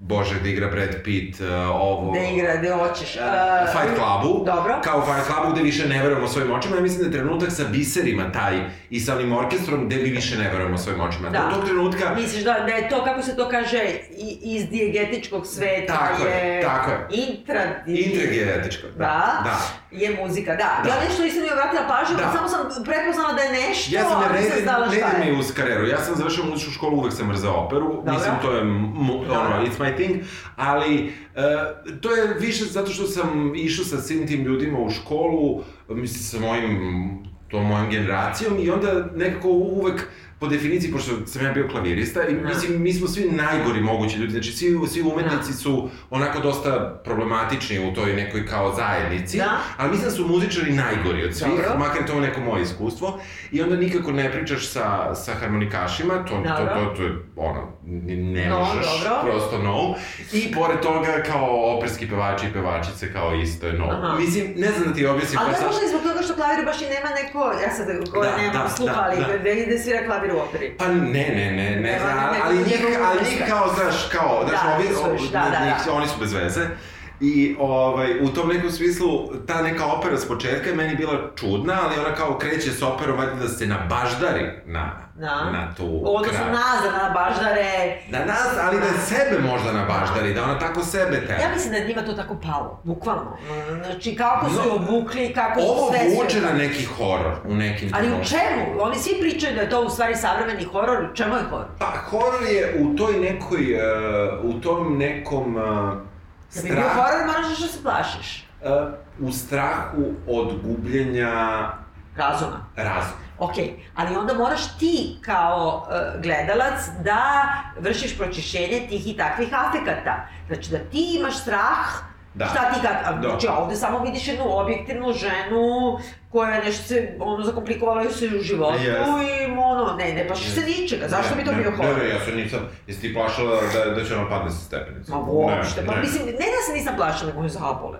bože, da igra Brad Pitt, uh, ovo... Da igra, gde hoćeš. Uh, Fight Clubu, Dobro. kao Fight Clubu gde više ne verujemo svojim očima, ja mislim da je trenutak sa biserima taj i sa onim orkestrom gde mi više ne verujemo svojim očima. Da. Do tog trenutka Misliš da, da je to, kako se to kaže, iz dijegetičkog sveta Tako je, tako je. Intra... Intragetičko, da, Da, da. je muzika, da. Da. Ja nešto nisam ni obratila pažnju, Da. samo sam prepoznala da je nešto, Ja sam ne, ali ne, nisam znala ne, šta ne, je. mi uz karijeru. Ja sam završio muzičku školu, uvek sam mrzeo operu. Dobro. Mislim, to je, ono, it's my thing. Ali, e, to je više zato što sam išao sa svim tim ljudima u školu, mislim, sa mojim, tom mojom generacijom i onda nekako uvek po definiciji, pošto sam ja bio klavirista, i Da. mislim, mi smo svi najgori mogući ljudi, znači svi, svi umetnici Da. su onako dosta problematični u toj nekoj kao zajednici, Da. ali mislim da su muzičari najgori od svih, Dobro. makar je to neko moje iskustvo, i onda nikako ne pričaš sa, sa harmonikašima, to, to, Dobro. to, to je ono, ne No, možeš, dobro. prosto no. I pored toga kao operski pevači i pevačice kao isto je no. Aha. Mislim, ne znam da ti objasnim, Ali to je možda i zbog toga što klavir baš i nema neko, ja sad koja Da, nemam da, sluha, da, ali da. da svira klavir u operi. Pa ne, ne, ne, ne Nema znam, ali, njih, ali njih kao, znaš, kao, znaš, Da, ovi, o- da, da, da. oni su bez veze. I ovaj, u tom nekom smislu, ta neka opera s početka je meni bila čudna, ali ona kao kreće s operom, valjda da se nabaždari na, Da. na tu Odnosno kraj. nazad na baždare. Na nas, ali da sebe možda nabaždari, da ona tako sebe tera. Ja mislim da je njima to tako palo, bukvalno. Znači, kako su No, obukli, kako su Ovo sve vuče sve- na neki horor u nekim Ali u čemu? Oni svi pričaju da je to u stvari savremeni horor. U čemu je horor? Pa, horor je u toj nekoj, uh, u tom nekom uh, Da bi bio horor, moraš da se plašiš. uh, u strahu od gubljenja Razuma. razuma. Ok, ali onda moraš ti kao uh, gledalac da vršiš pročišćenje tih i takvih afekata. Znači da ti imaš strah, Da. šta ti kad... a, Da. Znači ovde samo vidiš jednu objektivnu ženu koja je nešto se, ono, zakomplikovala se u životu Yes. i ono, ne, ne plašiš se ničega, zašto bi to ne, bio horor? Ne, ne, ja se nisam, jesi ti plašala da, da će ona padne sa stepenice? Ma uopšte, Ne, pa ne. mislim, ne da se nisam plašila, nego me zabole.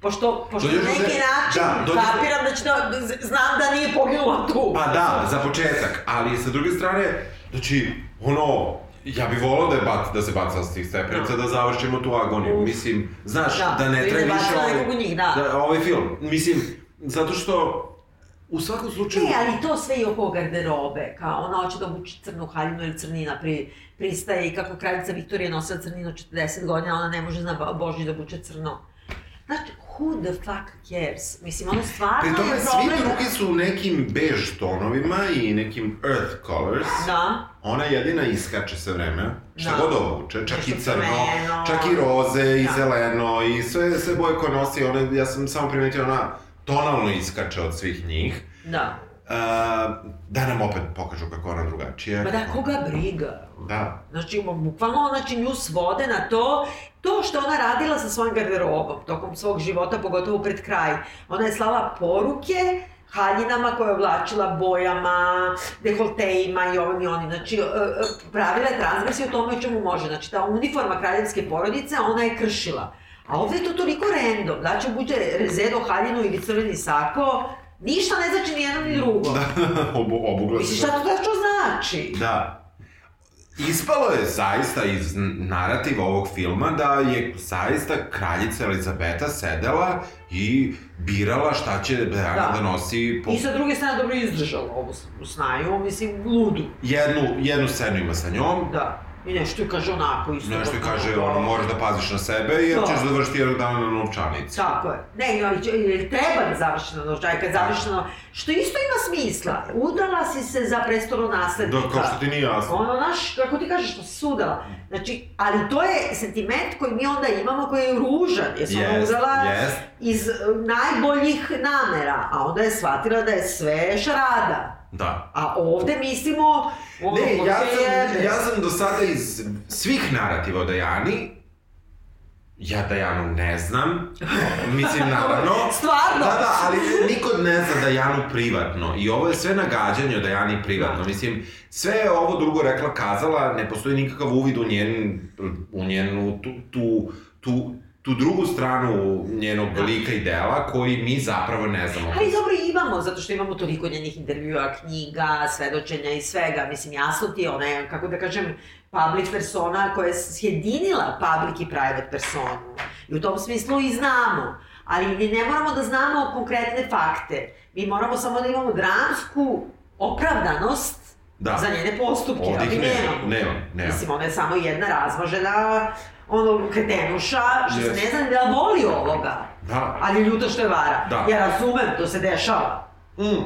Pošto, pošto na neki te- način da, do- kapiram da će da, znam da nije poginula tu. Pa da, za početak, ali sa druge strane, znači, ono, ja bih volao da, je bac, da se baca sa tih stepenica, da završimo tu agoniju. Uf. Mislim, znaš, Da, da, ne ili treba da više ovaj, njih, da. ovaj film. Mislim, zato što u svakom slučaju... Ne, ali to sve i oko garderobe, kao ona hoće da obuči crnu haljinu ili crnina pri, pristaje i kako kraljica Viktorija nosila crninu 40 godina, ona ne može zna Božić da obuče crno. Znači, who the fuck cares? Mislim, ono stvarno Pri tome, je svi problem... drugi su u nekim bež tonovima i nekim earth colors. Da. Ona jedina iskače sve vreme, šta Da. god obuče, čak i Nešto crno, crveno. čak i roze i Da. zeleno i sve, sve boje koje nosi, ona, ja sam samo primetio, ona tonalno iskače od svih njih. Da. Da nam opet pokažu kako ona drugačija. Ma da, koga briga? Da. Znači, bukvalno, znači, nju svode na to, to što ona radila sa svojim garderobom tokom svog života, pogotovo pred kraj. Ona je slala poruke haljinama koje je oblačila bojama, dekoltejima i ovim i onim. Znači, e, e, pravila je transgresiju u tome o čemu može. Znači, ta uniforma kraljevske porodice, ona je kršila. A ovde je to toliko random. Znači, obuče rezedo, haljinu ili crveni sako, ništa ne znači ni jedno ni drugo. Da, Obu, obugla se. šta to tačno znači? Da. Ispalo je zaista iz narativa ovog filma da je zaista kraljica Elizabeta sedela i birala šta će Diana da, Da. da nosi po I sa druge strane dobro izdržala ovu snaju, mislim, ludu. jednu, jednu scenu ima sa njom, Da. I nešto je kaže onako isto. nešto je da- kaže ono moraš da paziš na sebe jer Da. ćeš završiti jednog dana na novčanici. Tako je. Ne, jer, treba da završi na novčaj, kad završi na Što isto ima smisla. Udala si se za prestolo naslednika. Da, kao što ti nije jasno. Ono, znaš, kako ti kažeš, što si udala. Znači, ali to je sentiment koji mi onda imamo, koji je ružan, jer ona Jest, udala jest. iz najboljih namera, a onda je shvatila da je sve šarada. Da. A ovde mislimo, ono, Ne, ja sam, ja sam do sada iz svih narativa o Dajani, ja Dajanu ne znam, mislim naravno. Stvarno? Da, da, ali niko ne zna Dajanu privatno i ovo je sve nagađanje o Dajani privatno. Mislim, sve je ovo drugo rekla, kazala, ne postoji nikakav uvid u njen, u njenu tu, tu, tu, tu drugu stranu njenog Da. lika i dela koji mi zapravo ne znamo. Ali dobro imamo, zato što imamo toliko njenih intervjua, knjiga, svedočenja i svega. Mislim, jasno ti je, ona je, kako da kažem, public persona koja je sjedinila public i private personu. I u tom smislu i znamo. Ali mi ne moramo da znamo konkretne fakte. Mi moramo samo da imamo dramsku opravdanost Da. za njene postupke. Ovdje ali nema, nemamo. nema, nema. Mislim, ona je samo jedna razmažena ono, kretenuša, što se Jeste. ne zna da voli ovoga. Da. Ali ljuta što je vara. Da. Ja razumem, to se dešava. Mm.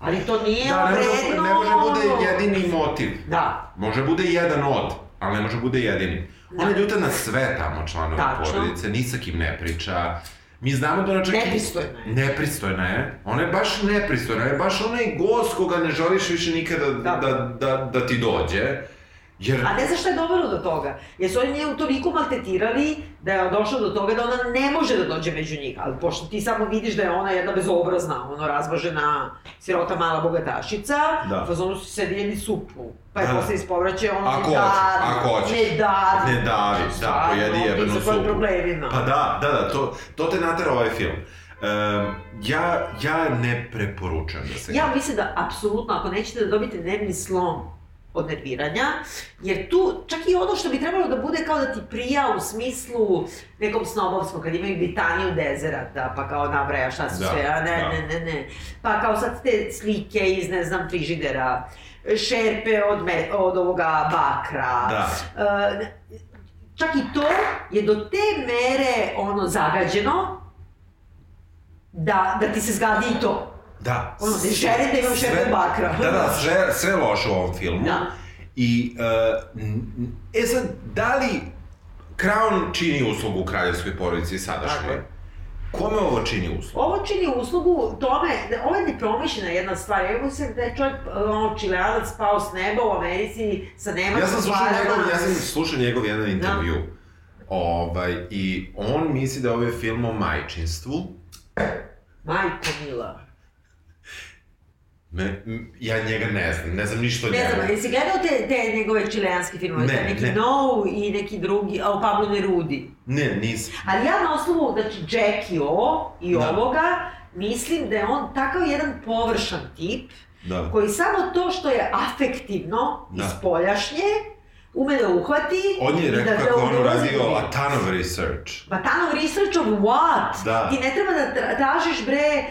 Ali to nije Da, ne vredno. ne može bude jedini motiv. Da. Može bude jedan od, ali ne može bude jedini. Ona je ljuta na sve tamo članove Tačno. porodice, ni sa kim ne priča. Mi znamo da ona čak... Nepristojna je. Nepristojna je. Ona je baš nepristojna. Ona je baš onaj gost koga ne želiš više nikada da, Da. da, da, da ti dođe. Jer... A ne znaš šta je dovelo do toga? Jer su oni nje toliko maltetirali da je došlo do toga da ona ne može da dođe među njih. Ali pošto ti samo vidiš da je ona jedna bezobrazna, ono razvažena sirota mala bogatašica, Da. u fazonu su sedi jedi supu. Pa je Da, da. posle ispovraćaj ono Ako ne davi, ako hoćeš. ne davi. Ne davi, da, pojedi jebenu supu. problemima. Pa da, da, da, to, to te natera ovaj film. Um, ja, ja ne preporučujem da se Ja mislim da, apsolutno, ako nećete da dobijete nervni slom od nerviranja, jer tu, čak i ono što bi trebalo da bude kao da ti prija u smislu nekom snobovskom, kad imaju Britaniju dezerata, pa kao nabraja šta su Da, sve, a ne, da. ne, ne, ne. Pa kao sad te slike iz, ne znam, frižidera, šerpe od, me, od ovoga bakra. Da. E, čak i to je do te mere ono zagađeno, da, da ti se zgadi i to. Da. Ono, ne želim da imam šerpe bakra. Da, da, sve, sve loše u ovom filmu. Da. I, uh, e sad, da li Crown čini uslugu kraljevskoj porodici Tako sadašnjoj? je. Kome ovo čini uslugu? Ovo čini uslugu tome, da ovo je nepromišljena jedna stvar. Evo se da je čovjek, ono, čileanac pao s neba u Americi sa nemačkim Ja sam slušao njegov, ja sam slušao njegov jedan intervju. Ovaj, I on misli da je ovaj film o majčinstvu. Majko Mila. Me, ja njega ne znam, ne znam ništa o Ne znam, njemu. jesi gledao te, te njegove čileanske filmove? Ne, neki ne. No i neki drugi, a o Pablo Nerudi. Ne, nisam. Ali ja na osnovu, znači, Jackie O i Da. ovoga, mislim da je on takav jedan površan tip, Da. koji samo to što je afektivno Da. iz poljašnje, ume da uhvati On je rekao da kako on uradio of research. Batanov research of what? Da. Ti ne treba da tra- tražiš bre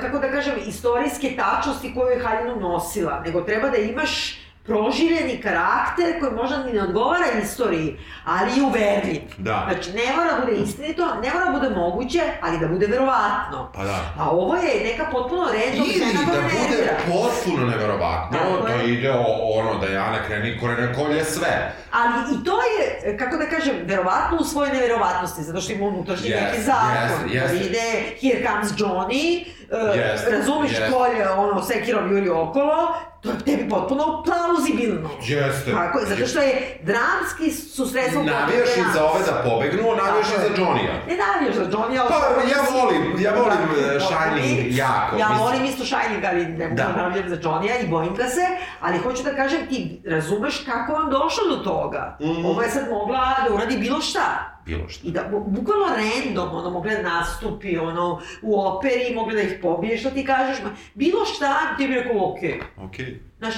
kako da kažem, istorijske tačnosti koju je Haljinu nosila, nego treba da imaš proživljeni karakter koji možda ni ne odgovara istoriji, ali je uverljiv. Da. Znači, ne mora da bude istinito, ne mora da bude moguće, ali da bude verovatno. Pa da. A ovo je neka potpuno random Ili da bude nervira. potpuno neverovatno, Tako to je. ide o ono da Jana kreni korene kolje sve. Ali i to je, kako da kažem, verovatno u svojoj neverovatnosti, zato što ima unutrašnji Jeste, neki zakon. jeste, jeste. Da ide, here comes Johnny, uh, Jeste, razumeš jeste. kolje, ono, sekirom juri okolo, to je tebi potpuno plauzibilno. Jeste. Tako je, zato što je dramski su sredstva Navijaš i za ove da pobegnu, navijaš i za je. Johnny-a. Ne navijaš za Johnny, ali... Pa, ja volim, ja volim Da, Shining jako. Ja mislim. volim isto Shining, ali ne mogu Da. da navijam za Johnny-a i bojim ga se, ali hoću da kažem, ti razumeš kako vam došlo do toga. Mhm. Ovo je sad mogla da uradi bilo šta. Bilo što. I da, bu- bukvalno random, ono, mogla da nastupi, ono, u operi, mogla da ih pobije, što ti kažeš, ma, bilo šta, ti bi rekao, okej. Okej. Znaš,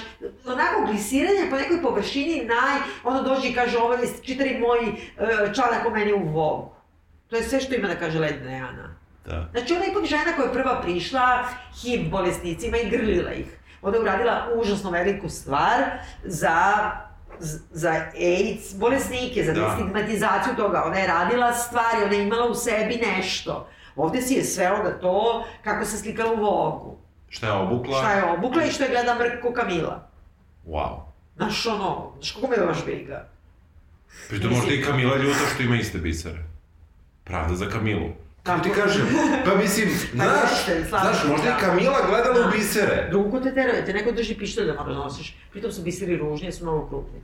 onako glisiranje po nekoj površini naj, ono dođe i kaže, ovo je čitari moj uh, članak o meni u Vogu. To je sve što ima da kaže Ledna Jana. Da. Znači, ona je ipak žena koja je prva prišla HIV bolesnicima i grlila ih. Ona je uradila užasno veliku stvar za za AIDS bolesnike, za Da. destigmatizaciju toga. Ona je radila stvari, ona je imala u sebi nešto. Ovde si je sveo da to, kako se slikala u Vogu. Šta je obukla? Šta je obukla i što je gleda Mrko Kamila. Wow. Znaš ono, znaš kako me baš briga. Pritom možda i Kamila ljuta što ima iste bisere. Pravda za Kamilu. Kako ti kažem? Pa mislim, Pa znaš, znaš, možda da. i Kamila gledala Da. u bisere. Drugo te teruje, te neko drži pištolj da moraš nosiš. Pritom su biseri ružni, jer su mnogo krupni.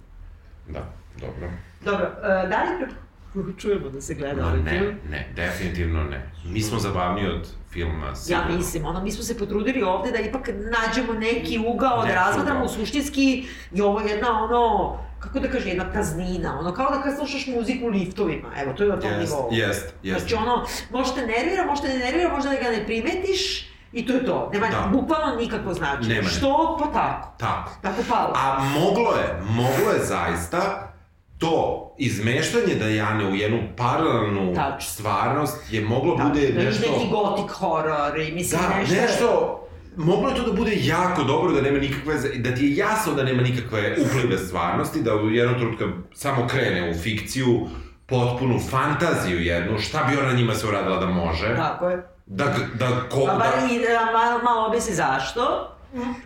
Da, dobro. Dobro, uh, da li preporučujemo da se gleda ovaj ne, film? ne, definitivno ne. Mi smo zabavniji od filma, Ja sigurno. mislim, ono, mi smo se potrudili ovde da ipak nađemo neki ugao, da Neki razmatramo suštinski i ovo je jedna ono, kako da kažem, jedna praznina, ono kao da kad slušaš muziku u liftovima, evo, to je na tom Jest, nivou. jest, jest. Znači ono, možda te nervira, možda te ne nervira, možda da ga ne primetiš i to je to. Nema Da. bukvalno nikakvo značenje. Nema, ne. Što? Pa tako. Tako. Tako palo. A moglo je, moglo je zaista to izmeštanje Dajane u jednu paralelnu Tačno. stvarnost je moglo Da, bude da nešto... ide neki gotik horor i mislim Da, nešto... nešto... Moglo je to da bude jako dobro, da nema nikakve, da ti je jasno da nema nikakve uplive stvarnosti, da u jednom trenutku samo krene u fikciju, potpunu fantaziju jednu, šta bi ona njima se uradila da može, Tako je. Da, da, ko, Pa da, bar i da malo, malo objasni zašto.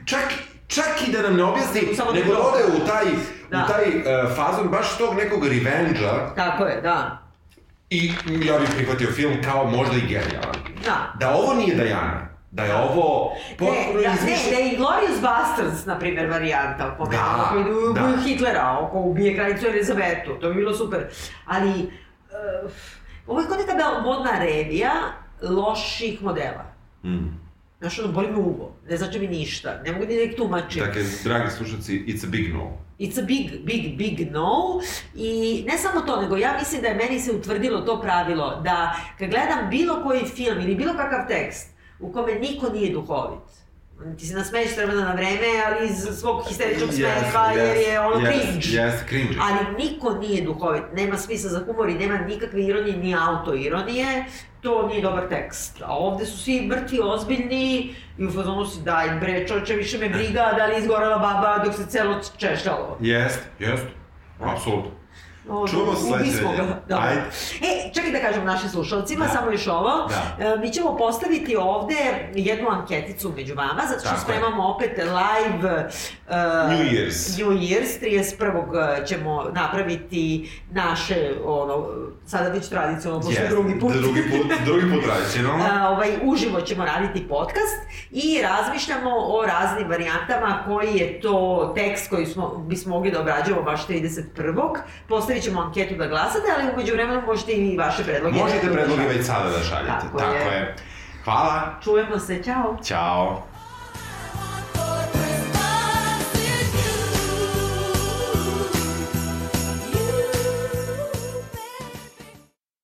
čak, čak i da nam ne objasni, Samo da nego da ode u taj, Da. u taj uh, fazon baš tog nekog revenge-a Tako je, da. i ja bih prihvatio film kao možda i genijalan. Da. Da ovo nije Dajana, da je ovo potpuno ne, da, ne, izmišljeno. da je Glorious Bastards, na primjer, varijanta po meni, Da, koji da. ubiju Hitlera, oko ubije kraljicu Elizabetu, to bi bilo super. Ali, uh, ovo je kod neka da modna revija loših modela. Mm. Znaš, ono, boli me uvo, ne znači mi ništa, ne mogu ni da ih tumačim. Dakle, dragi slušalci, it's a big no. It's a big, big, big no. I ne samo to, nego ja mislim da je meni se utvrdilo to pravilo da kad gledam bilo koji film ili bilo kakav tekst u kome niko nije duhovit, ti se nasmeješ vremena na vreme, ali iz svog histeričnog smeha, jer je ono cringe. Yes, cringe. Ali niko nije duhovit, nema smisla za humor i nema nikakve ironije ni autoironije, to nije dobar tekst. A ovde su svi mrtvi, ozbiljni i u fazonu si daj bre čoče, više me briga da li je izgorela baba dok se celo češljalo. Jest, jest. Apsolutno. Ovo, Čujemo sledeće. Dobro. Ajde. E, čekaj da kažem našim slušalcima, Da. samo još ovo. Da. E, mi ćemo postaviti ovde jednu anketicu među vama, zato što Tako je. spremamo opet live uh, New Year's. New Year's, 31. ćemo napraviti naše, ono, sada već tradicionalno, posle Jest. drugi put. Drugi put, drugi put tradicionalno. A, ovaj, uživo ćemo raditi podcast i razmišljamo o raznim varijantama koji je to tekst koji smo, bismo mogli da obrađujemo baš 31. Postavit ćemo anketu da glasate, ali umeđu vremenu možete i vaše predloge. Možete da predloge već sada da šaljete. Tako Tako je. je. Hvala. Čujemo se, čao! Ćao.